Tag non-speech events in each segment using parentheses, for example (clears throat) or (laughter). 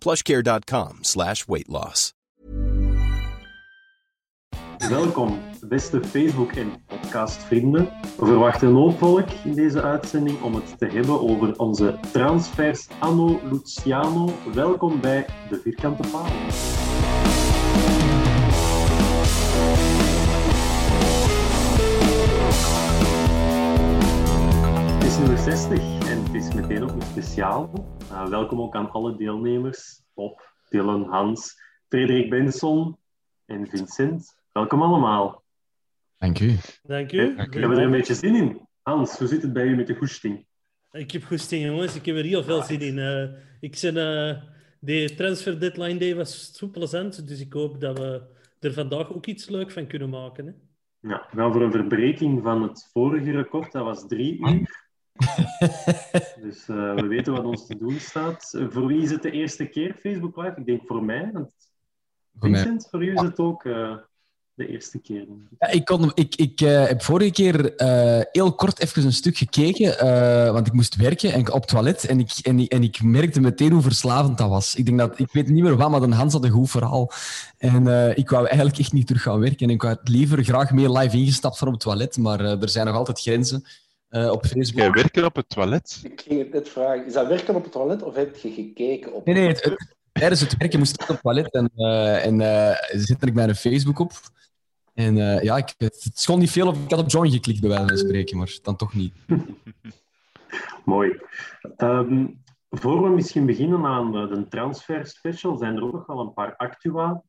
plushcare.com slash weight loss. Welkom, beste Facebook- en podcastvrienden. We verwachten een hoop volk in deze uitzending om het te hebben over onze transfers anno Luciano. Welkom bij De Vierkante Paal. Het is nummer 60 en het is meteen ook een speciaal. Uh, welkom ook aan alle deelnemers. Bob, Dylan, Hans, Frederik Benson en Vincent. Welkom allemaal. Dank u. Dank u. We hebben er een beetje zin in. Hans, hoe zit het bij u met de goesting? Ik heb goesting, jongens. Ik heb er heel veel zin in. Uh, ik zin, uh, de transfer deadline day was zo plezant, dus ik hoop dat we er vandaag ook iets leuk van kunnen maken. Hè? Ja, we gaan voor een verbreking van het vorige record. Dat was drie uur. (laughs) dus uh, we weten wat ons te doen staat. Uh, voor wie is het de eerste keer Facebook Live? Ik denk voor mij. Want Vincent, voor u is het ook uh, de eerste keer. Ja, ik, kon, ik, ik heb vorige keer heel kort even een stuk gekeken, want ik moest werken en op toilet. En ik, en, en ik merkte meteen hoe verslavend dat was. Ik, denk dat, ik weet niet meer wat, maar de Hans had een goed verhaal. En ik wou eigenlijk echt niet terug gaan werken. En ik had liever graag meer live ingestapt van op het toilet, maar er zijn nog altijd grenzen. Uh, op Facebook. Jij werken op het toilet? Ik ging het net vragen. Is dat werken op het toilet of heb je gekeken op Nee, nee. Het, het, tijdens het werken moest ik op het toilet en, uh, en uh, zette ik mijn Facebook op. En ja, ik, het, schoon niet veel of ik had op join geklikt, bij wijze van spreken, maar dan toch niet. (laughs) Mooi. Um, voor we misschien beginnen aan de transfer special, zijn er ook nog wel een paar actua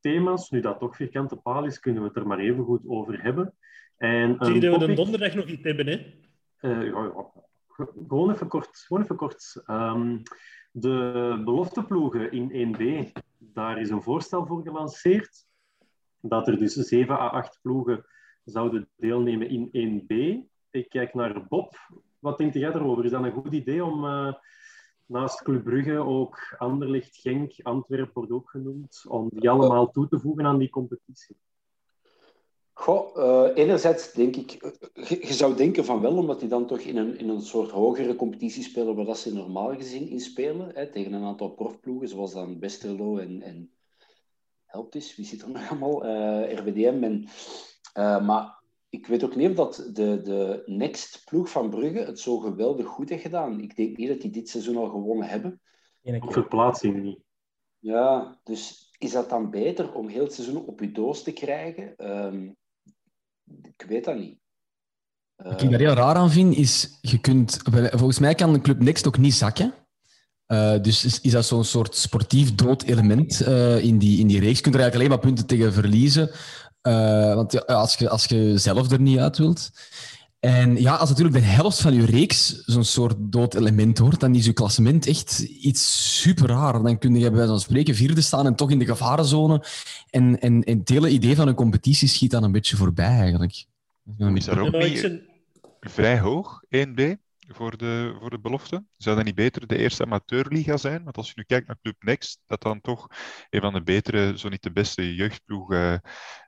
thema's. Nu dat toch vierkante paal is, kunnen we het er maar even goed over hebben. En je dat we de donderdag nog iets hebben, hè? Uh, ja. Gewoon even kort. Gewoon even kort. Um, de belofteploegen in 1B, daar is een voorstel voor gelanceerd. Dat er dus 7 à 8 ploegen zouden deelnemen in 1B. Ik kijk naar Bob. Wat denk jij erover? Is dat een goed idee om uh, naast Club Brugge ook Anderlecht, Genk, Antwerpen wordt ook genoemd, om die allemaal toe te voegen aan die competitie? Goh, uh, enerzijds denk ik, je, je, zou denken van wel, omdat die dan toch in een, in een soort hogere competitie spelen waar dat ze normaal gezien in spelen, hè, tegen een aantal profploegen, zoals dan Westerlo en, en helpt eens, wie zit er nog allemaal? Uh, RWDM. En, uh, maar ik weet ook niet of dat de, de next ploeg van Brugge het zo geweldig goed heeft gedaan. Ik denk niet dat die dit seizoen al gewonnen hebben. Of verplaatsing niet. Ja, dus is dat dan beter om heel het seizoen op je doos te krijgen? Um, ik weet dat niet. Wat ik daar heel raar aan vind, is... Je kunt, volgens mij kan de Club Next ook niet zakken. Uh, dus is, is dat zo'n soort sportief dood element uh, in, die, in die reeks. Je kunt er eigenlijk alleen maar punten tegen verliezen. want ja, als, je, als je zelf er niet uit wilt. En ja, als natuurlijk de helft van je reeks zo'n soort dood element wordt, dan is je klassement echt iets super raar. Dan kun je bij wijze van spreken vierde staan en toch in de gevarenzone. En, en, en het hele idee van een competitie schiet dan een beetje voorbij eigenlijk. Is dat ook niet vrij hoog, 1B? Voor de, voor de belofte? Zou dat niet beter de eerste amateurliga zijn? Want als je nu kijkt naar Club Next, dat dan toch een van de betere, zo niet de beste jeugdploegen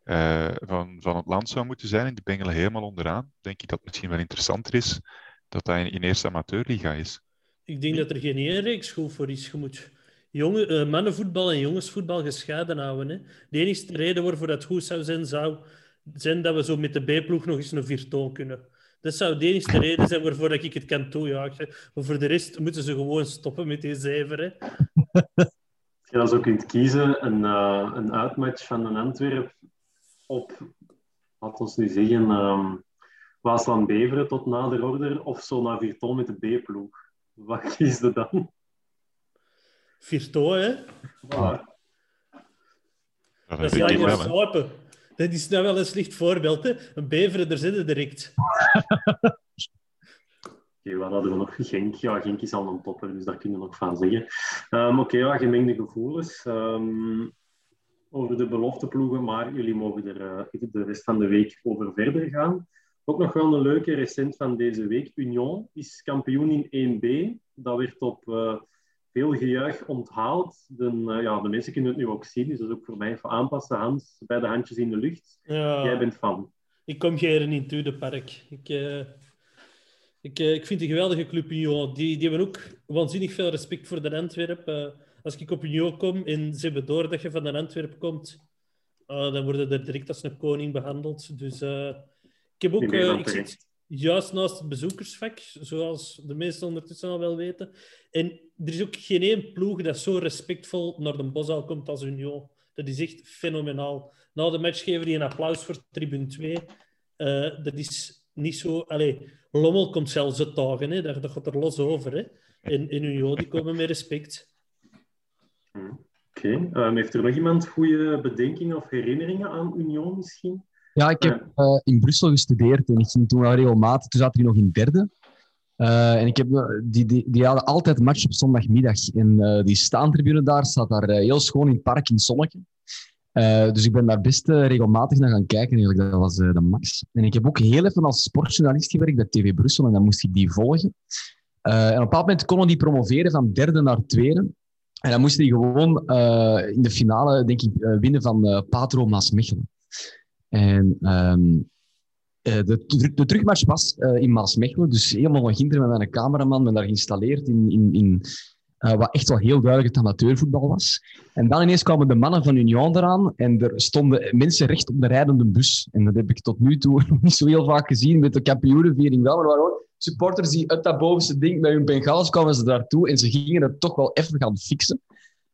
uh, van, van het land zou moeten zijn. En die bengelen helemaal onderaan. Denk ik dat het misschien wel interessanter is dat dat in, in eerste amateurliga is. Ik denk dat er geen één reeks goed voor is. Je moet jongen, uh, mannenvoetbal en jongensvoetbal gescheiden houden. Hè. De enige reden waarvoor dat goed zou zijn, zou zijn dat we zo met de B-ploeg nog eens een viertoon kunnen. Dat zou de enige reden zijn waarvoor ik het kan toejagen. Maar voor de rest moeten ze gewoon stoppen met die zever. Als je dan zo kunt kiezen, een, uh, een uitmatch van een Antwerp op, laten we nu zeggen, um, Waasland-Beveren tot nader order, of zo naar Virton met de B-ploeg. Wat kies je dan? Virton, hè? Voilà. Dat, is eigenlijk slapen. Dat is nou wel een slecht voorbeeld. Hè? Een beveren, daar zitten direct. (laughs) Oké, okay, wat hadden we nog? Genk. Ja, Genk is al een topper, dus daar kunnen we nog van zeggen. Um, Oké, ja, gemengde gevoelens um, over de belofteploegen, maar jullie mogen er uh, de rest van de week over verder gaan. Ook nog wel een leuke recent van deze week. Union is kampioen in 1B. Dat werd op... Uh, veel gejuich onthaald. De, uh, ja, de mensen kunnen het nu ook zien, dus dat is ook voor mij even aanpassen. Hans, bij de handjes in de lucht. Ja. Jij bent fan. Ik kom geen in toe, de park. Ik, uh, ik, uh, ik vind een geweldige club Union. Die, die hebben ook waanzinnig veel respect voor de Antwerp. als ik op Union kom en ze hebben door dat je van de Antwerp komt, dan worden er direct als een koning behandeld. Dus ik heb ook... ik zit, juist naast het bezoekersvak, zoals de meesten ondertussen al wel weten. En er is ook geen één ploeg dat zo respectvol naar de Bosuil komt als Union. Dat is echt fenomenaal. Na de match geven die een applaus voor tribune 2. Uh, eh, dat is niet zo... Allee, Lommel komt zelfs het dagen, hè. Dat, dat gaat er los over. Hè. En, en Union die komen met respect. Oké. Okay. Um, heeft er nog iemand goede bedenkingen of herinneringen aan Union misschien? Ja, ik heb uh, in Brussel gestudeerd en ik ging toen wel regelmatig. Toen zat hij nog in derde. Uh, en ik heb, die, die, die hadden altijd match op zondagmiddag. En uh, die staantribune daar staat daar heel schoon in het park in het zonnetje. dus ik ben daar best regelmatig naar gaan kijken. Eigenlijk. Dat was de max. En ik heb ook heel even als sportjournalist gewerkt bij TV Brussel. En dan moest ik die volgen. en op een bepaald moment konden die promoveren van derde naar tweede. En dan moesten die gewoon in de finale, denk ik, winnen van Patro Maasmechelen. En um, de, de, terugmatch was uh, in Maasmechelen, dus helemaal nog hinter met mijn cameraman, ben daar geïnstalleerd in, in, in uh, wat echt wel heel duidelijk het amateurvoetbal was. En dan ineens kwamen de mannen van Union eraan en er stonden mensen recht op de rijdende bus. En dat heb ik tot nu toe nog (laughs) niet zo heel vaak gezien met de kampioenenviering wel, maar waarom? supporters die uit dat bovenste ding met hun bengaals kwamen ze daartoe en ze gingen het toch wel even gaan fixen.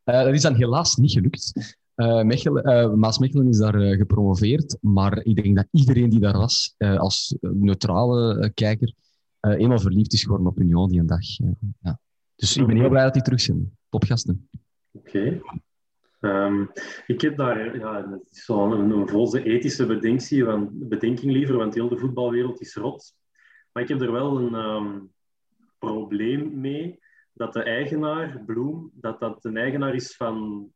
Dat is dan helaas niet gelukt. Uh, Mechelen, uh, is daar uh, gepromoveerd, maar ik denk dat iedereen die daar was, als neutrale kijker, eenmaal verliefd is geworden op Union die een dag. ja. Dus ik ben heel blij dat die terug zijn. Topgasten. Oké. Um, ik heb daar ja, zo'n een, een volse ethische bedenking, want, bedenking liever, want heel de voetbalwereld is rot. Maar ik heb er wel een um, probleem mee dat de eigenaar, Bloem, dat dat een eigenaar is van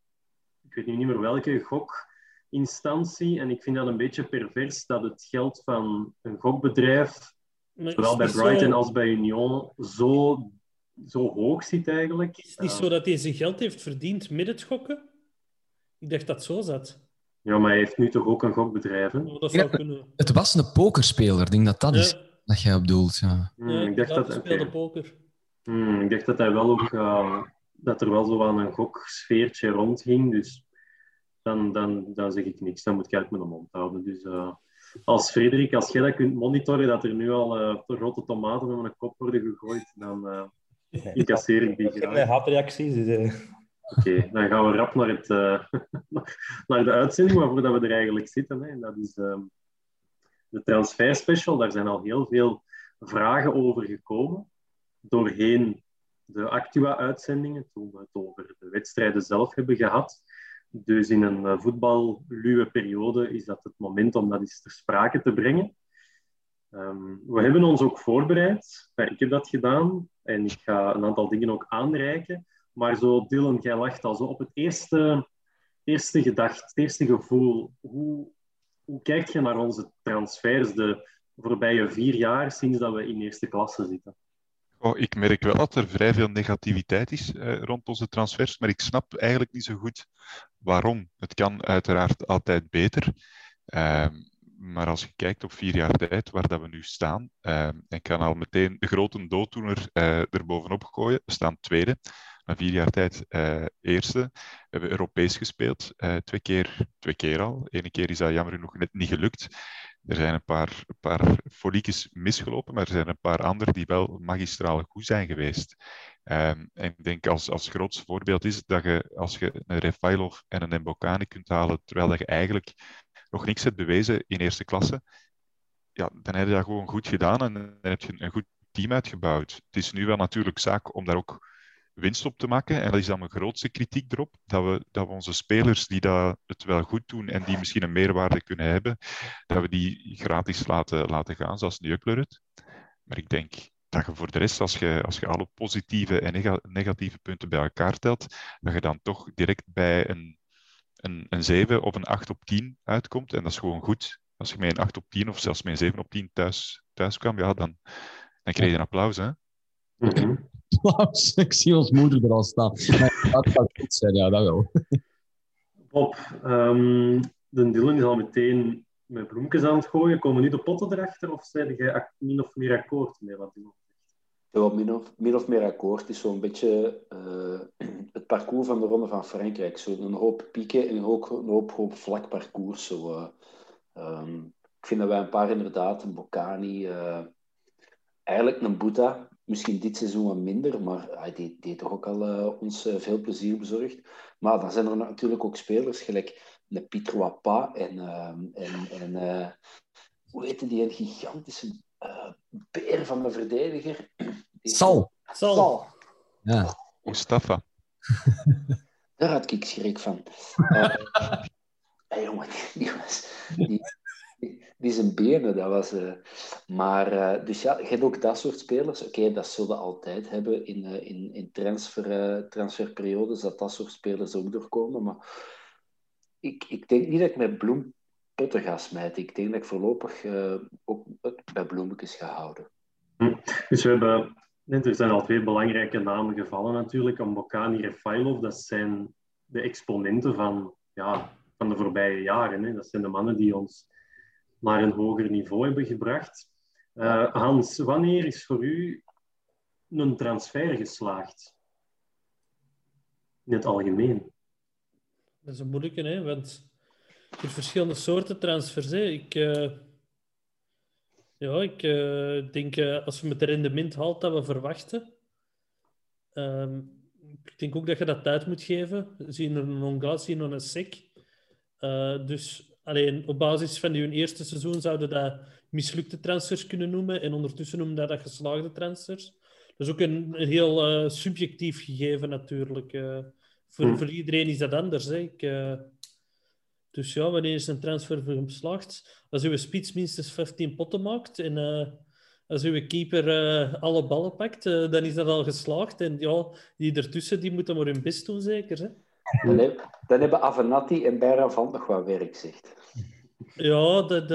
ik weet nu niet meer welke gokinstantie. En ik vind dat een beetje pervers dat het geld van een gokbedrijf, zowel bij Brighton als bij Union, zo, zo hoog zit eigenlijk. Is het niet zo dat hij zijn geld heeft verdiend met het gokken? Ik dacht dat het zo zat. Ja, maar hij heeft nu toch ook een gokbedrijf, hè? Oh, dat zou kunnen. Het was een pokerspeler, ik denk dat dat is dat jij bedoelt. Ja. Hmm, ja, ik dacht dat, speelde okay. poker. Hmm, ik dacht dat hij wel ook... Uh, dat er wel zo aan een goksfeertje rondging. Dus dan, dan, dan zeg ik niks. Dan moet ik eigenlijk mijn mond houden. Dus uh, als Frederik, als jij dat kunt monitoren, dat er nu al uh, rotte tomaten met een kop worden gegooid, dan uh, incasseer ik die graag. Ik haatreacties. Dus, Oké, okay, dan gaan we rap naar, het, (laughs) naar de uitzending waarvoor we er eigenlijk zitten. Hè. En dat is ehm, de transfer special. Daar zijn al heel veel vragen over gekomen. Doorheen de Actua-uitzendingen, toen we het over de wedstrijden zelf hebben gehad. Dus in een uh, voetballuwe periode is dat het moment om dat eens ter sprake te brengen. Um, we hebben ons ook voorbereid. Ik heb dat gedaan en ik ga een aantal dingen ook aanreiken. Maar zo, Dylan, jij lacht al zo op het eerste, eerste gedacht, het eerste gevoel. Hoe, hoe kijk je naar onze transfers de voorbije vier jaar sinds dat we in eerste klasse zitten? Oh, ik merk wel dat er vrij veel negativiteit is eh, rond onze transfers, maar ik snap eigenlijk niet zo goed waarom. Het kan uiteraard altijd beter. Ehm, maar als je kijkt op vier jaar tijd waar dat we nu staan, uh, ik kan al meteen de grote dooddoener uh, er bovenop gooien. We staan tweede, na vier jaar tijd uh, eerste. We hebben Europees gespeeld, uh, twee, keer, twee keer al. Eén keer is dat jammer genoeg net niet gelukt. Er zijn een paar, paar foliekjes misgelopen, maar er zijn een paar andere die wel magistraal goed zijn geweest. Um, en ik denk als, als grootste voorbeeld is dat je als je een Refailov en een Mbokani kunt halen, terwijl je eigenlijk nog niks hebt bewezen in eerste klasse, ja, dan heb je dat gewoon goed gedaan en dan heb je een goed team uitgebouwd. Het is nu wel natuurlijk zaak om daar ook winst op te maken. En dat is dan mijn grootste kritiek erop, dat we, dat we onze spelers die dat het wel goed doen en die misschien een meerwaarde kunnen hebben, dat we die gratis laten, laten gaan, zoals Nieuwkleur Maar ik denk dat je voor de rest, als je, als je alle positieve en negatieve punten bij elkaar telt, dat je dan toch direct bij een, een, een 7 of een 8 op 10 uitkomt. En dat is gewoon goed. Als je met een 8 op 10 of zelfs met een 7 op 10 thuis, thuis kwam, ja, dan, dan krijg je een applaus. Hè? Mm Applaus. (laughs) Ik zie ons moeder er al staan. dat gaat goed zijn, ja, dat wel. Bob, um, de Dylan is al meteen met bloemjes aan het gooien. Komen nu de potten erachter of zijn je min of meer akkoord met wat Dylan ja, min of, min of meer akkoord. Het is zo'n beetje uh, (clears throat) het parcours van de Ronde van Frankrijk. Zo een hoop pieken en een hoop, een hoop, hoop vlak parcours. Zo, uh, um, ik vind dat wij een paar inderdaad, een Bocani, uh, eigenlijk een Boeta, misschien dit seizoen wat minder, maar hij deed, deed toch ook al ons veel plezier bezorgd. Maar dan zijn er natuurlijk ook spelers, gelijk de Pieter Wapa en, ehm, en, en hoe heette die, een gigantische uh, beer van de verdediger. Sal. Sal. Sal. Ja. Mustafa. Daar had ik schrik van. Uh, (laughs) hey, jongen, die, was, die, die, zijn benen, dat was... Uh, maar, uh, dus ja, je hebt ook dat soort spelers. Oké, dat zullen altijd hebben in, in, in transfer, transferperiodes, dat dat soort spelers ook doorkomen. Maar ik, ik denk niet dat ik met Bloem potten ga smijten. Ik denk dat ik voorlopig uh, ook bij bloemetjes ga houden. Hm. Dus we hebben, er zijn al twee belangrijke namen gevallen natuurlijk. Ambokani en Failov, dat zijn de exponenten van, ja, van de voorbije jaren. Hè. Dat zijn de mannen die ons naar een hoger niveau hebben gebracht. Uh, Hans, wanneer is voor u een transfer geslaagd? In het algemeen. Dat is een moeilijke, hè? want er verschillende soorten transfers. Hè. Ik, uh, ja, ik uh, denk als we met de rendement haalt dat we verwachten. Um, ik denk ook dat je dat tijd moet geven. Zien een Ongas, zien een SEC. dus alleen op basis van hun eerste seizoen zouden dat mislukte transfers kunnen noemen. En ondertussen noemen dat, dat geslaagde transfers. Dat is ook een, een heel subjectief gegeven natuurlijk. voor, hmm. voor iedereen is dat anders. Hè. Ik, dus ja, wanneer is een transfer geslaagd? Als uw spits minstens 15 potten maakt en als uw keeper alle ballen pakt, dan is dat al geslaagd. En ja, die ertussen die moeten maar hun best doen, zeker. Hè? Dan hebben Avenatti en Bijra van nog wat werk, zegt. Ja, dat,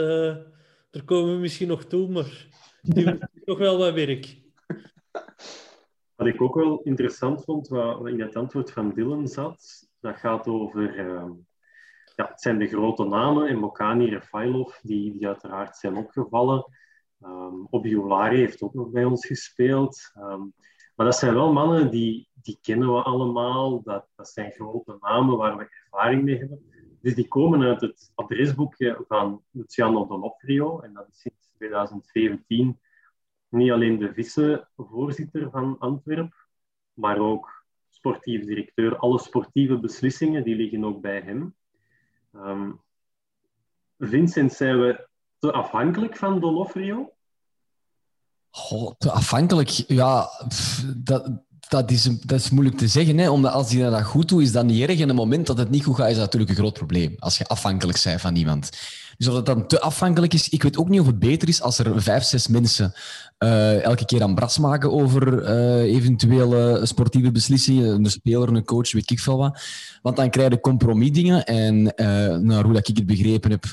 daar komen we misschien nog toe, maar die (laughs) nog wel wat werk. Wat ik ook wel interessant vond, wat in het antwoord van Dylan zat, dat gaat over ja, het zijn de grote namen, en Mokani, Refailov, die, die uiteraard zijn opgevallen. Um, Obiolari heeft ook nog bij ons gespeeld. Um, maar dat zijn wel mannen die, die kennen we allemaal. Dat, dat zijn grote namen waar we ervaring mee hebben. Dus die komen uit het adresboekje van Luciano Donofrio. En dat is sinds 2017 niet alleen de vice-voorzitter van Antwerpen, maar ook sportief directeur. Alle sportieve beslissingen die liggen ook bij hem. Um, Vincent, zijn we te afhankelijk van Donofrio? Goh, te afhankelijk? Ja, dat, dat, is, dat is moeilijk te zeggen. Hè? Omdat als hij dat goed doet, is dat niet erg. En het moment dat het niet goed gaat, is dat natuurlijk een groot probleem. Als je afhankelijk bent van iemand. Dus of dat dan te afhankelijk is, ik weet ook niet of het beter is als er vijf, zes mensen uh, elke keer aan bras maken over uh, eventuele sportieve beslissingen. Een speler, een coach, weet ik veel wat. Want dan krijg je compromisdingen. En uh, naar hoe dat ik het begrepen heb,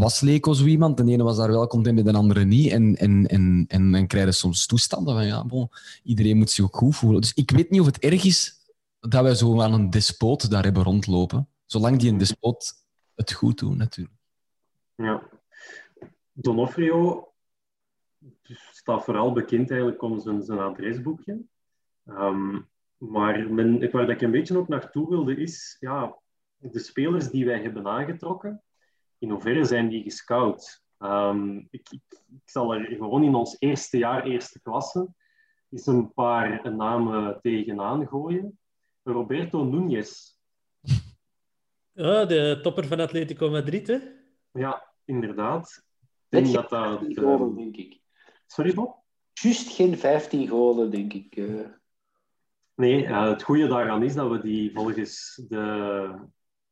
was Leko zo iemand. De ene was daar wel content bij, de andere niet. En, en, en, en dan krijg je soms toestanden van, ja, bon, iedereen moet zich ook goed voelen. Dus ik weet niet of het erg is dat wij zo aan een despoot daar hebben rondlopen. Zolang die een despoot het goed doet, natuurlijk. Ja. Donofrio staat vooral bekend eigenlijk om zijn, zijn adresboekje. Um, maar men, waar ik een beetje ook naartoe wilde is, ja, de spelers die wij hebben aangetrokken, in hoeverre zijn die gescout? Um, ik, ik, ik, zal er gewoon in ons eerste jaar, eerste klasse, eens een paar namen tegenaan gooien. Roberto Núñez. Ja, (laughs) de topper van Atletico Madrid, hè? Ja, inderdaad. Ik denk dat dat... Uh, denk ik. Sorry, Bob? Juist geen 15 golen, denk ik. Uh... Nee, uh, het goede daaraan is dat we die volgens de,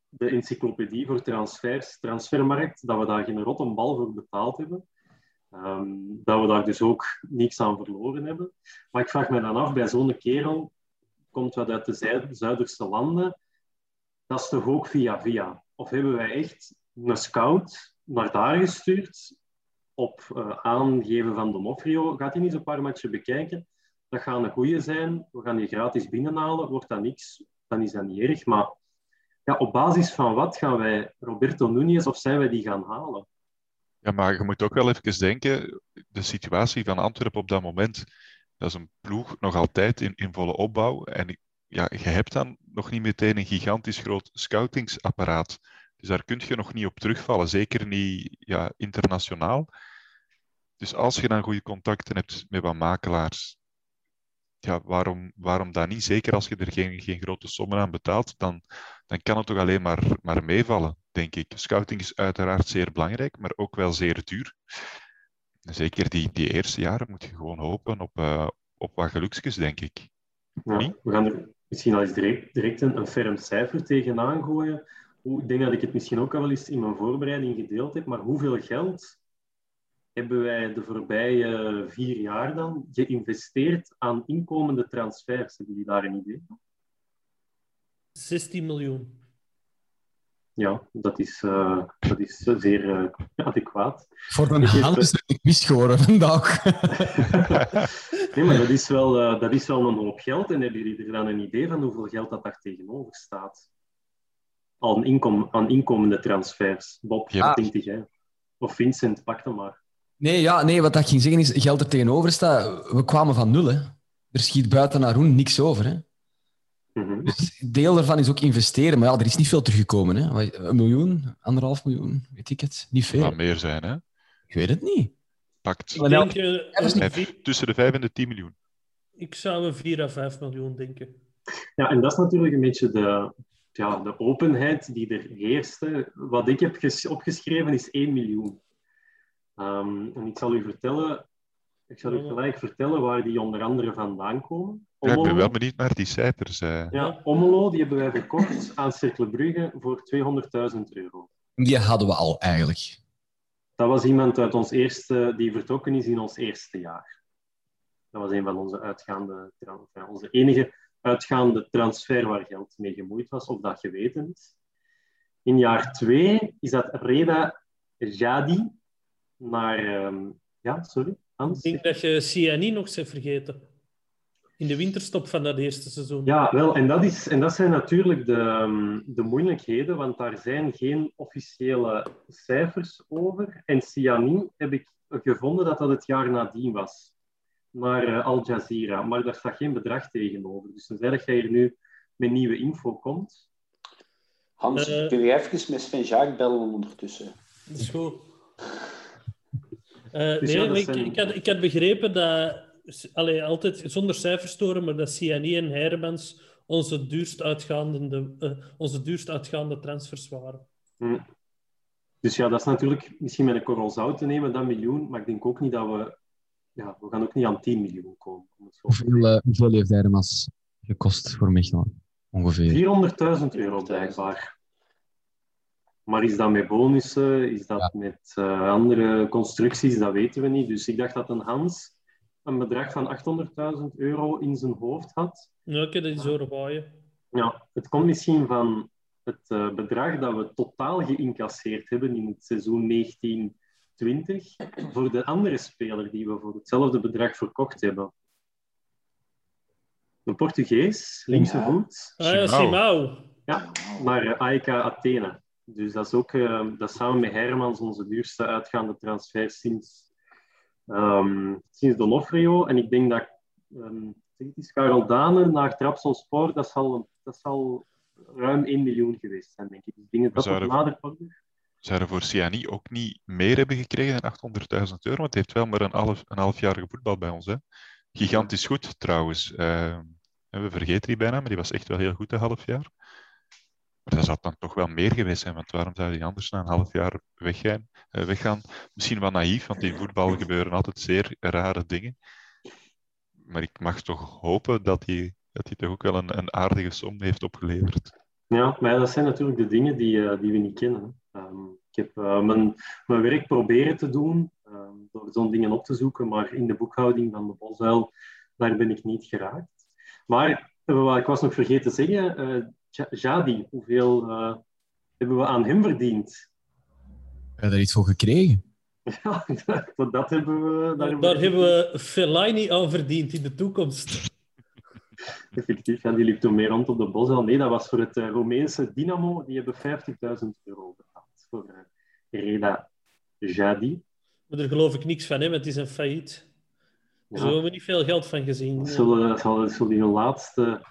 de encyclopedie voor transfers, transfermarkt, dat we daar geen rot een bal voor betaald hebben. Um, dat we daar dus ook niks aan verloren hebben. Maar ik vraag me dan af, bij zo'n kerel, komt wat uit de Zuiderse landen, dat is toch ook via via? Of hebben wij echt een scout naar daar gestuurd op uh, aangeven van Donofrio, gaat hij niet een paar matchen bekijken. Dat gaat een goede zijn. We gaan die gratis binnenhalen. Wordt dat niks, dan is dat niet erg. Maar ja, op basis van wat gaan wij Roberto Núñez of zijn wij die gaan halen? Ja, maar je moet ook wel even denken, de situatie van Antwerpen op dat moment, dat is een ploeg nog altijd in, in volle opbouw. En ja, je hebt dan nog niet meteen een gigantisch groot scoutingsapparaat. Dus daar kun je nog niet op terugvallen, zeker niet ja, internationaal. Dus als je dan goede contacten hebt met wat makelaars, ja, waarom, waarom dan niet? Zeker als je er geen, geen grote sommen aan betaalt, dan, dan kan het toch alleen maar, maar meevallen, denk ik. Scouting is uiteraard zeer belangrijk, maar ook wel zeer duur. Zeker die, die eerste jaren moet je gewoon hopen op, uh, op wat geluksjes, denk ik. Ja, we gaan er misschien al eens direct, direct een, een ferm cijfer tegenaan gooien ik denk dat ik het misschien ook al wel eens in mijn voorbereiding gedeeld heb, maar hoeveel geld hebben wij de voorbije vier jaar dan geïnvesteerd aan inkomende transfers? Hebben jullie daar een idee van? 16 miljoen. Ja, dat is, uh, dat is zeer uh, adequaat. Voor een hand is het mis geworden vandaag. (laughs) nee, maar dat is, wel, uh, dat is wel een hoop geld. En hebben jullie er dan een idee van hoeveel geld dat daar tegenover staat? Aan, inkom, aan inkomende transfers. Bob, ja. 20 hè? Of Vincent, pak dan maar. Nee, ja, nee, wat ik ging zeggen is, geld er tegenover staat, we kwamen van nul. Hè. Er schiet buiten naar Roen niks over. Hè. Mm dus deel daarvan is ook investeren, maar ja, er is niet veel teruggekomen. Hè. Een miljoen, anderhalf miljoen, weet ik het. Niet veel. Het kan meer zijn, hè? Ik weet het niet. Pakt denk tussen de 5 en de 10 miljoen. Ik zou een 4 à 5 miljoen denken. Ja, en dat is natuurlijk een beetje de, ja, de openheid die er heerste. Wat ik heb opgeschreven is 1 miljoen. Um, en ik zal u vertellen, ik zal u gelijk vertellen waar die onder andere vandaan komen. Ja, ik ben wel benieuwd naar die cijfers. Uh... Ja, Omelo, die hebben wij verkocht aan Cercle Brugge voor 200.000 euro. Die hadden we al eigenlijk. Dat was iemand uit ons eerste, die vertrokken is in ons eerste jaar. Dat was een van onze uitgaande, onze enige uitgaande transfer waar geld mee gemoeid was, of dat geweten is. In jaar twee is dat Reda Jadi naar... Um, ja, sorry, Hans? Ik denk dat je CNI nog hebt vergeten. In de winterstop van dat eerste seizoen. Ja, wel, en dat, is, en dat zijn natuurlijk de, ehm, de moeilijkheden, want daar zijn geen officiële cijfers over. En Siani heb ik gevonden dat dat het jaar nadien was naar uh, Al Jazeera, maar daar staat geen bedrag tegenover. Dus tenzij dat jij hier nu met nieuwe info komt. Hans, uh, kun je even met Sven Jaak bellen ondertussen? Dat is goed. Uh, (laughs) dus nee, ja, ik, zijn... ik, had, ik had begrepen dat, allee, altijd zonder cijfers storen, maar dat CNI en Hermans onze duurst uitgaande, uh, onze duurst uitgaande transfers waren. Hm. Dus ja, dat is natuurlijk misschien met een korrel zout te nemen, dat miljoen, maar ik denk ook niet dat we ja, we gaan ook niet aan 10 miljoen komen. Hoeveel, uh, hoeveel heeft Hermas gekost voor Mechelen? Ongeveer. 400.000 euro blijkbaar. Maar is dat met bonussen? Is dat met uh, andere constructies? Dat weten we niet. Dus ik dacht dat een Hans een bedrag van 800.000 euro in zijn hoofd had. Ja, ik heb dat zo erbij. Ja, het komt misschien van het uh, bedrag dat we totaal geïncasseerd hebben in het seizoen 1920 voor de andere speler die we voor hetzelfde bedrag verkocht hebben. Een Portugees, linkse ja. voet. Ah, ja, Simao. Ja, naar uh, AEK Athene. Dus dat is ook uh, dat is samen met Hermans onze duurste uitgaande transfer sinds, um, sinds Donofrio. En ik denk dat um, het is Karel Dane naar Trabzonspor, dat zal, dat zal ruim 1 miljoen geweest zijn, denk ik. Dus ik denk dat dat nader Zouden voor Ciani ook niet meer hebben gekregen dan 800.000 euro? Want hij heeft wel maar een half, een halfjarige voetbal bij ons. Hè? Gigantisch goed, trouwens. Uh, we vergeten die bijna, maar die was echt wel heel goed een half jaar. Maar dat zou dan toch wel meer geweest zijn, want waarom zou hij anders na een half jaar weggaan? Uh, weggaan? Misschien wel naïef, want in voetbal gebeuren altijd zeer rare dingen. Maar ik mag toch hopen dat hij, dat hij toch ook wel een, een aardige som heeft opgeleverd. Ja, maar dat zijn natuurlijk de dingen die, uh, die we niet kennen. Um, ik heb uh, mijn, mijn werk proberen te doen um, door zo'n dingen op te zoeken, maar in de boekhouding van de Bosuil, daar ben ik niet geraakt. Maar uh, ik was nog vergeten te zeggen, Jadi, hoeveel hebben we aan hem verdiend? Heb je daar iets voor gekregen? (laughs) Ja, dat, dat hebben we... Daar, daar hebben we Fellaini aan verdiend in de toekomst. (laughs) Effectief, ja, die liep toen meer rond op de Bosel. Nee, dat was voor het Roemeense Dynamo. Die hebben 50.000 euro betaald voor uh, Reda Jadi. Maar daar geloof ik niks van, hè, het is een failliet. Daar ja. hebben we niet veel geld van gezien. Dat zullen, zal, zullen die hun laatste,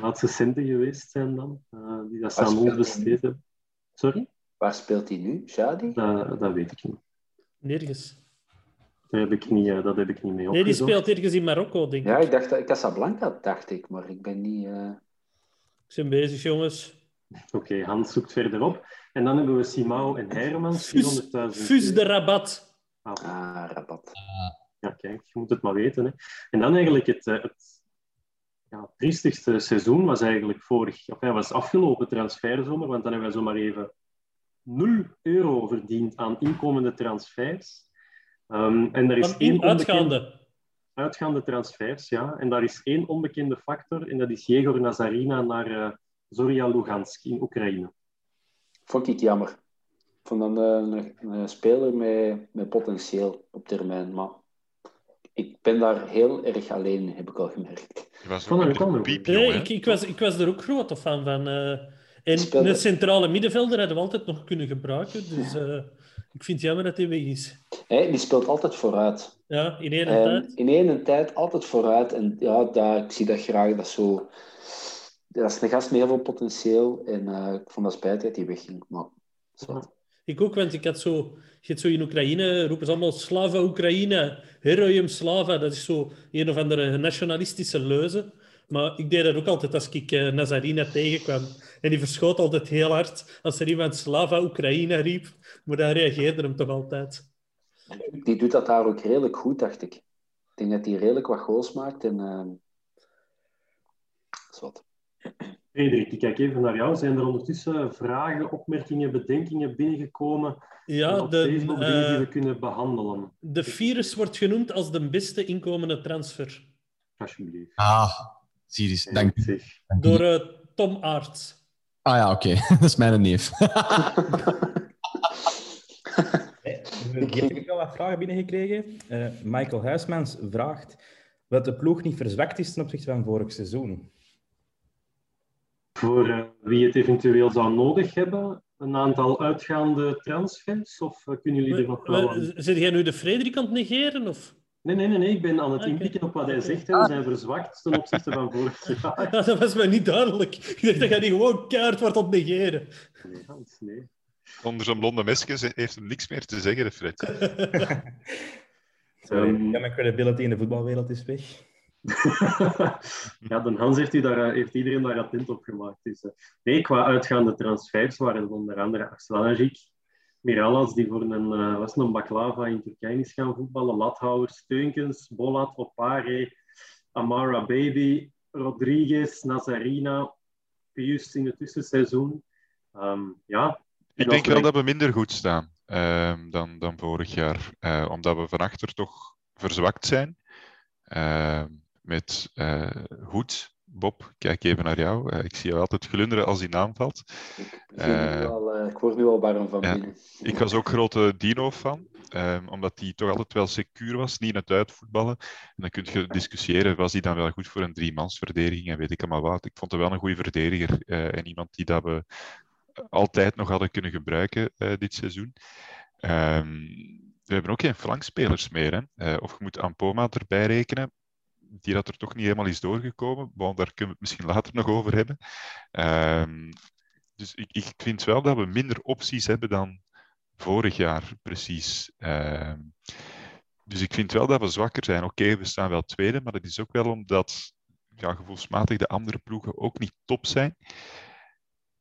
laatste centen geweest zijn dan, uh, die dat ze aan ons besteed hebben. Sorry? Waar speelt hij nu, Jadi? Dat, dat weet ik niet. Nergens. Dat heb ik niet, dat heb ik niet mee opgezocht. Nee, die speelt ergens in Marokko, denk ik. Ja, ik dacht dat Casablanca, dacht ik, maar ik ben niet... Uh... Ik ben bezig, jongens. Oké, okay, Hans zoekt verderop. En dan hebben we Simao en Hermans, 400.000 Fus de Rabat. Ah, ah Rabat. Ja, kijk, je moet het maar weten. Hè. En dan eigenlijk het, het ja, triestigste seizoen was eigenlijk vorig... Of ja, was afgelopen transferzomer, want dan hebben we zomaar even 0 euro verdiend aan inkomende transfers. Um, en er is Van één uitgaande. Uitgaande transfers, ja. En daar is één onbekende factor, en dat is Jegor Nazarina naar uh, Zorya Lugansk in Oekraïne. Vond ik jammer. Ik vond dan een, een, een speler met, met potentieel op termijn, maar ik ben daar heel erg alleen, heb ik al gemerkt. Je was ook een piep, nee, ik, ik, was, ik was er ook groot fan van. Uh, en speelde... een centrale middenvelder hadden we altijd nog kunnen gebruiken, dus... Uh... Ik vind het jammer dat hij weg is. Hey, die speelt altijd vooruit. Ja, in één tijd. In één tijd altijd vooruit. En ja, daar, ik zie dat graag. Dat, zo, dat is een gast met heel veel potentieel. En uh, ik vond dat spijtig dat hij wegging. Maar. Ik ook, want ik had zo... Je hebt zo in Oekraïne, roepen ze allemaal Slava Oekraïne, Heroium Slava. Dat is zo een of andere nationalistische leuze. Maar ik deed dat ook altijd als ik uh, Nazarina tegenkwam. En die verschoot altijd heel hard als er iemand Slava Oekraïne riep. Maar dan reageerde hem toch altijd. Die doet dat daar ook redelijk goed, dacht ik. Ik denk dat hij redelijk wat goals maakt. En, uh... wat. Frederik, ik kijk even naar jou. Zijn er ondertussen vragen, opmerkingen, bedenkingen binnengekomen ja, op de, Facebook uh, die we kunnen behandelen? De virus wordt genoemd als de beste inkomende transfer. Alsjeblieft. Ah, Siris, dank u. Door uh, Tom Aerts. Ah ja, oké. Okay. (laughs) dat is mijn neef. (laughs) Ik heb wel wat vragen binnengekregen. Uh, Michael Huismans vraagt wat de ploeg niet verzwakt is ten opzichte van vorig seizoen. Voor uh, wie het eventueel zou nodig hebben, een aantal uitgaande transfers? Of uh, kunnen jullie er nog wel aan... Zit jij nu de Frederik aan het negeren? Of? Nee, nee, nee, nee, ik ben aan het okay. inpikken op wat hij zegt. We zijn verzwakt ten opzichte van vorig (laughs) jaar. Ja, dat was mij niet duidelijk. Ik dacht dat jij die gewoon keihard wordt aan het negeren. Nee, Hans, nee. Onder zo'n blonde mesje heeft hem niks meer te zeggen, Fred. (laughs) Sorry, um, ja, mijn credibility in de voetbalwereld is weg. (laughs) ja, dan Hans heeft, daar, heeft, iedereen daar attent op gemaakt. Dus, nee, qua uitgaande transfers waren onder andere Aslanagic, Miralas, die voor een, uh, was een baklava in Turkije is gaan voetballen, Lathouwer, Steunkens, Bolat, Opare, Amara Baby, Rodriguez, Nazarina, Pius in het tussenseizoen. Um, ja, Ik denk wel dat we minder goed staan ehm, dan, dan vorig jaar. Uh, omdat we van achter toch verzwakt zijn. Uh, met uh, Hoed. Bob, kijk even naar jou. Uh, ik zie jou altijd glunderen als die naam valt. Ik, wel, ik word nu al warm van ja, binnen. Ik was ook grote Dino-fan. Um, omdat hij toch altijd wel secuur was, niet in het uitvoetballen. En dan kun je discussiëren, was hij dan wel goed voor een driemansverdediging en weet ik allemaal wat. Ik vond hem wel een goede verdediger en iemand die dat we altijd nog hadden kunnen gebruiken dit seizoen. Um, we hebben ook geen flankspelers meer. Hè? Uh, of je moet Ampoma erbij rekenen, die dat er toch niet helemaal is doorgekomen. Want daar kunnen we het misschien later nog over hebben. Uh, dus ik, ik, vind wel dat we minder opties hebben dan vorig jaar, precies. Uh, dus ik vind wel dat we zwakker zijn. Oké, we staan wel tweede, maar dat is ook wel omdat ja, gevoelsmatig de andere ploegen ook niet top zijn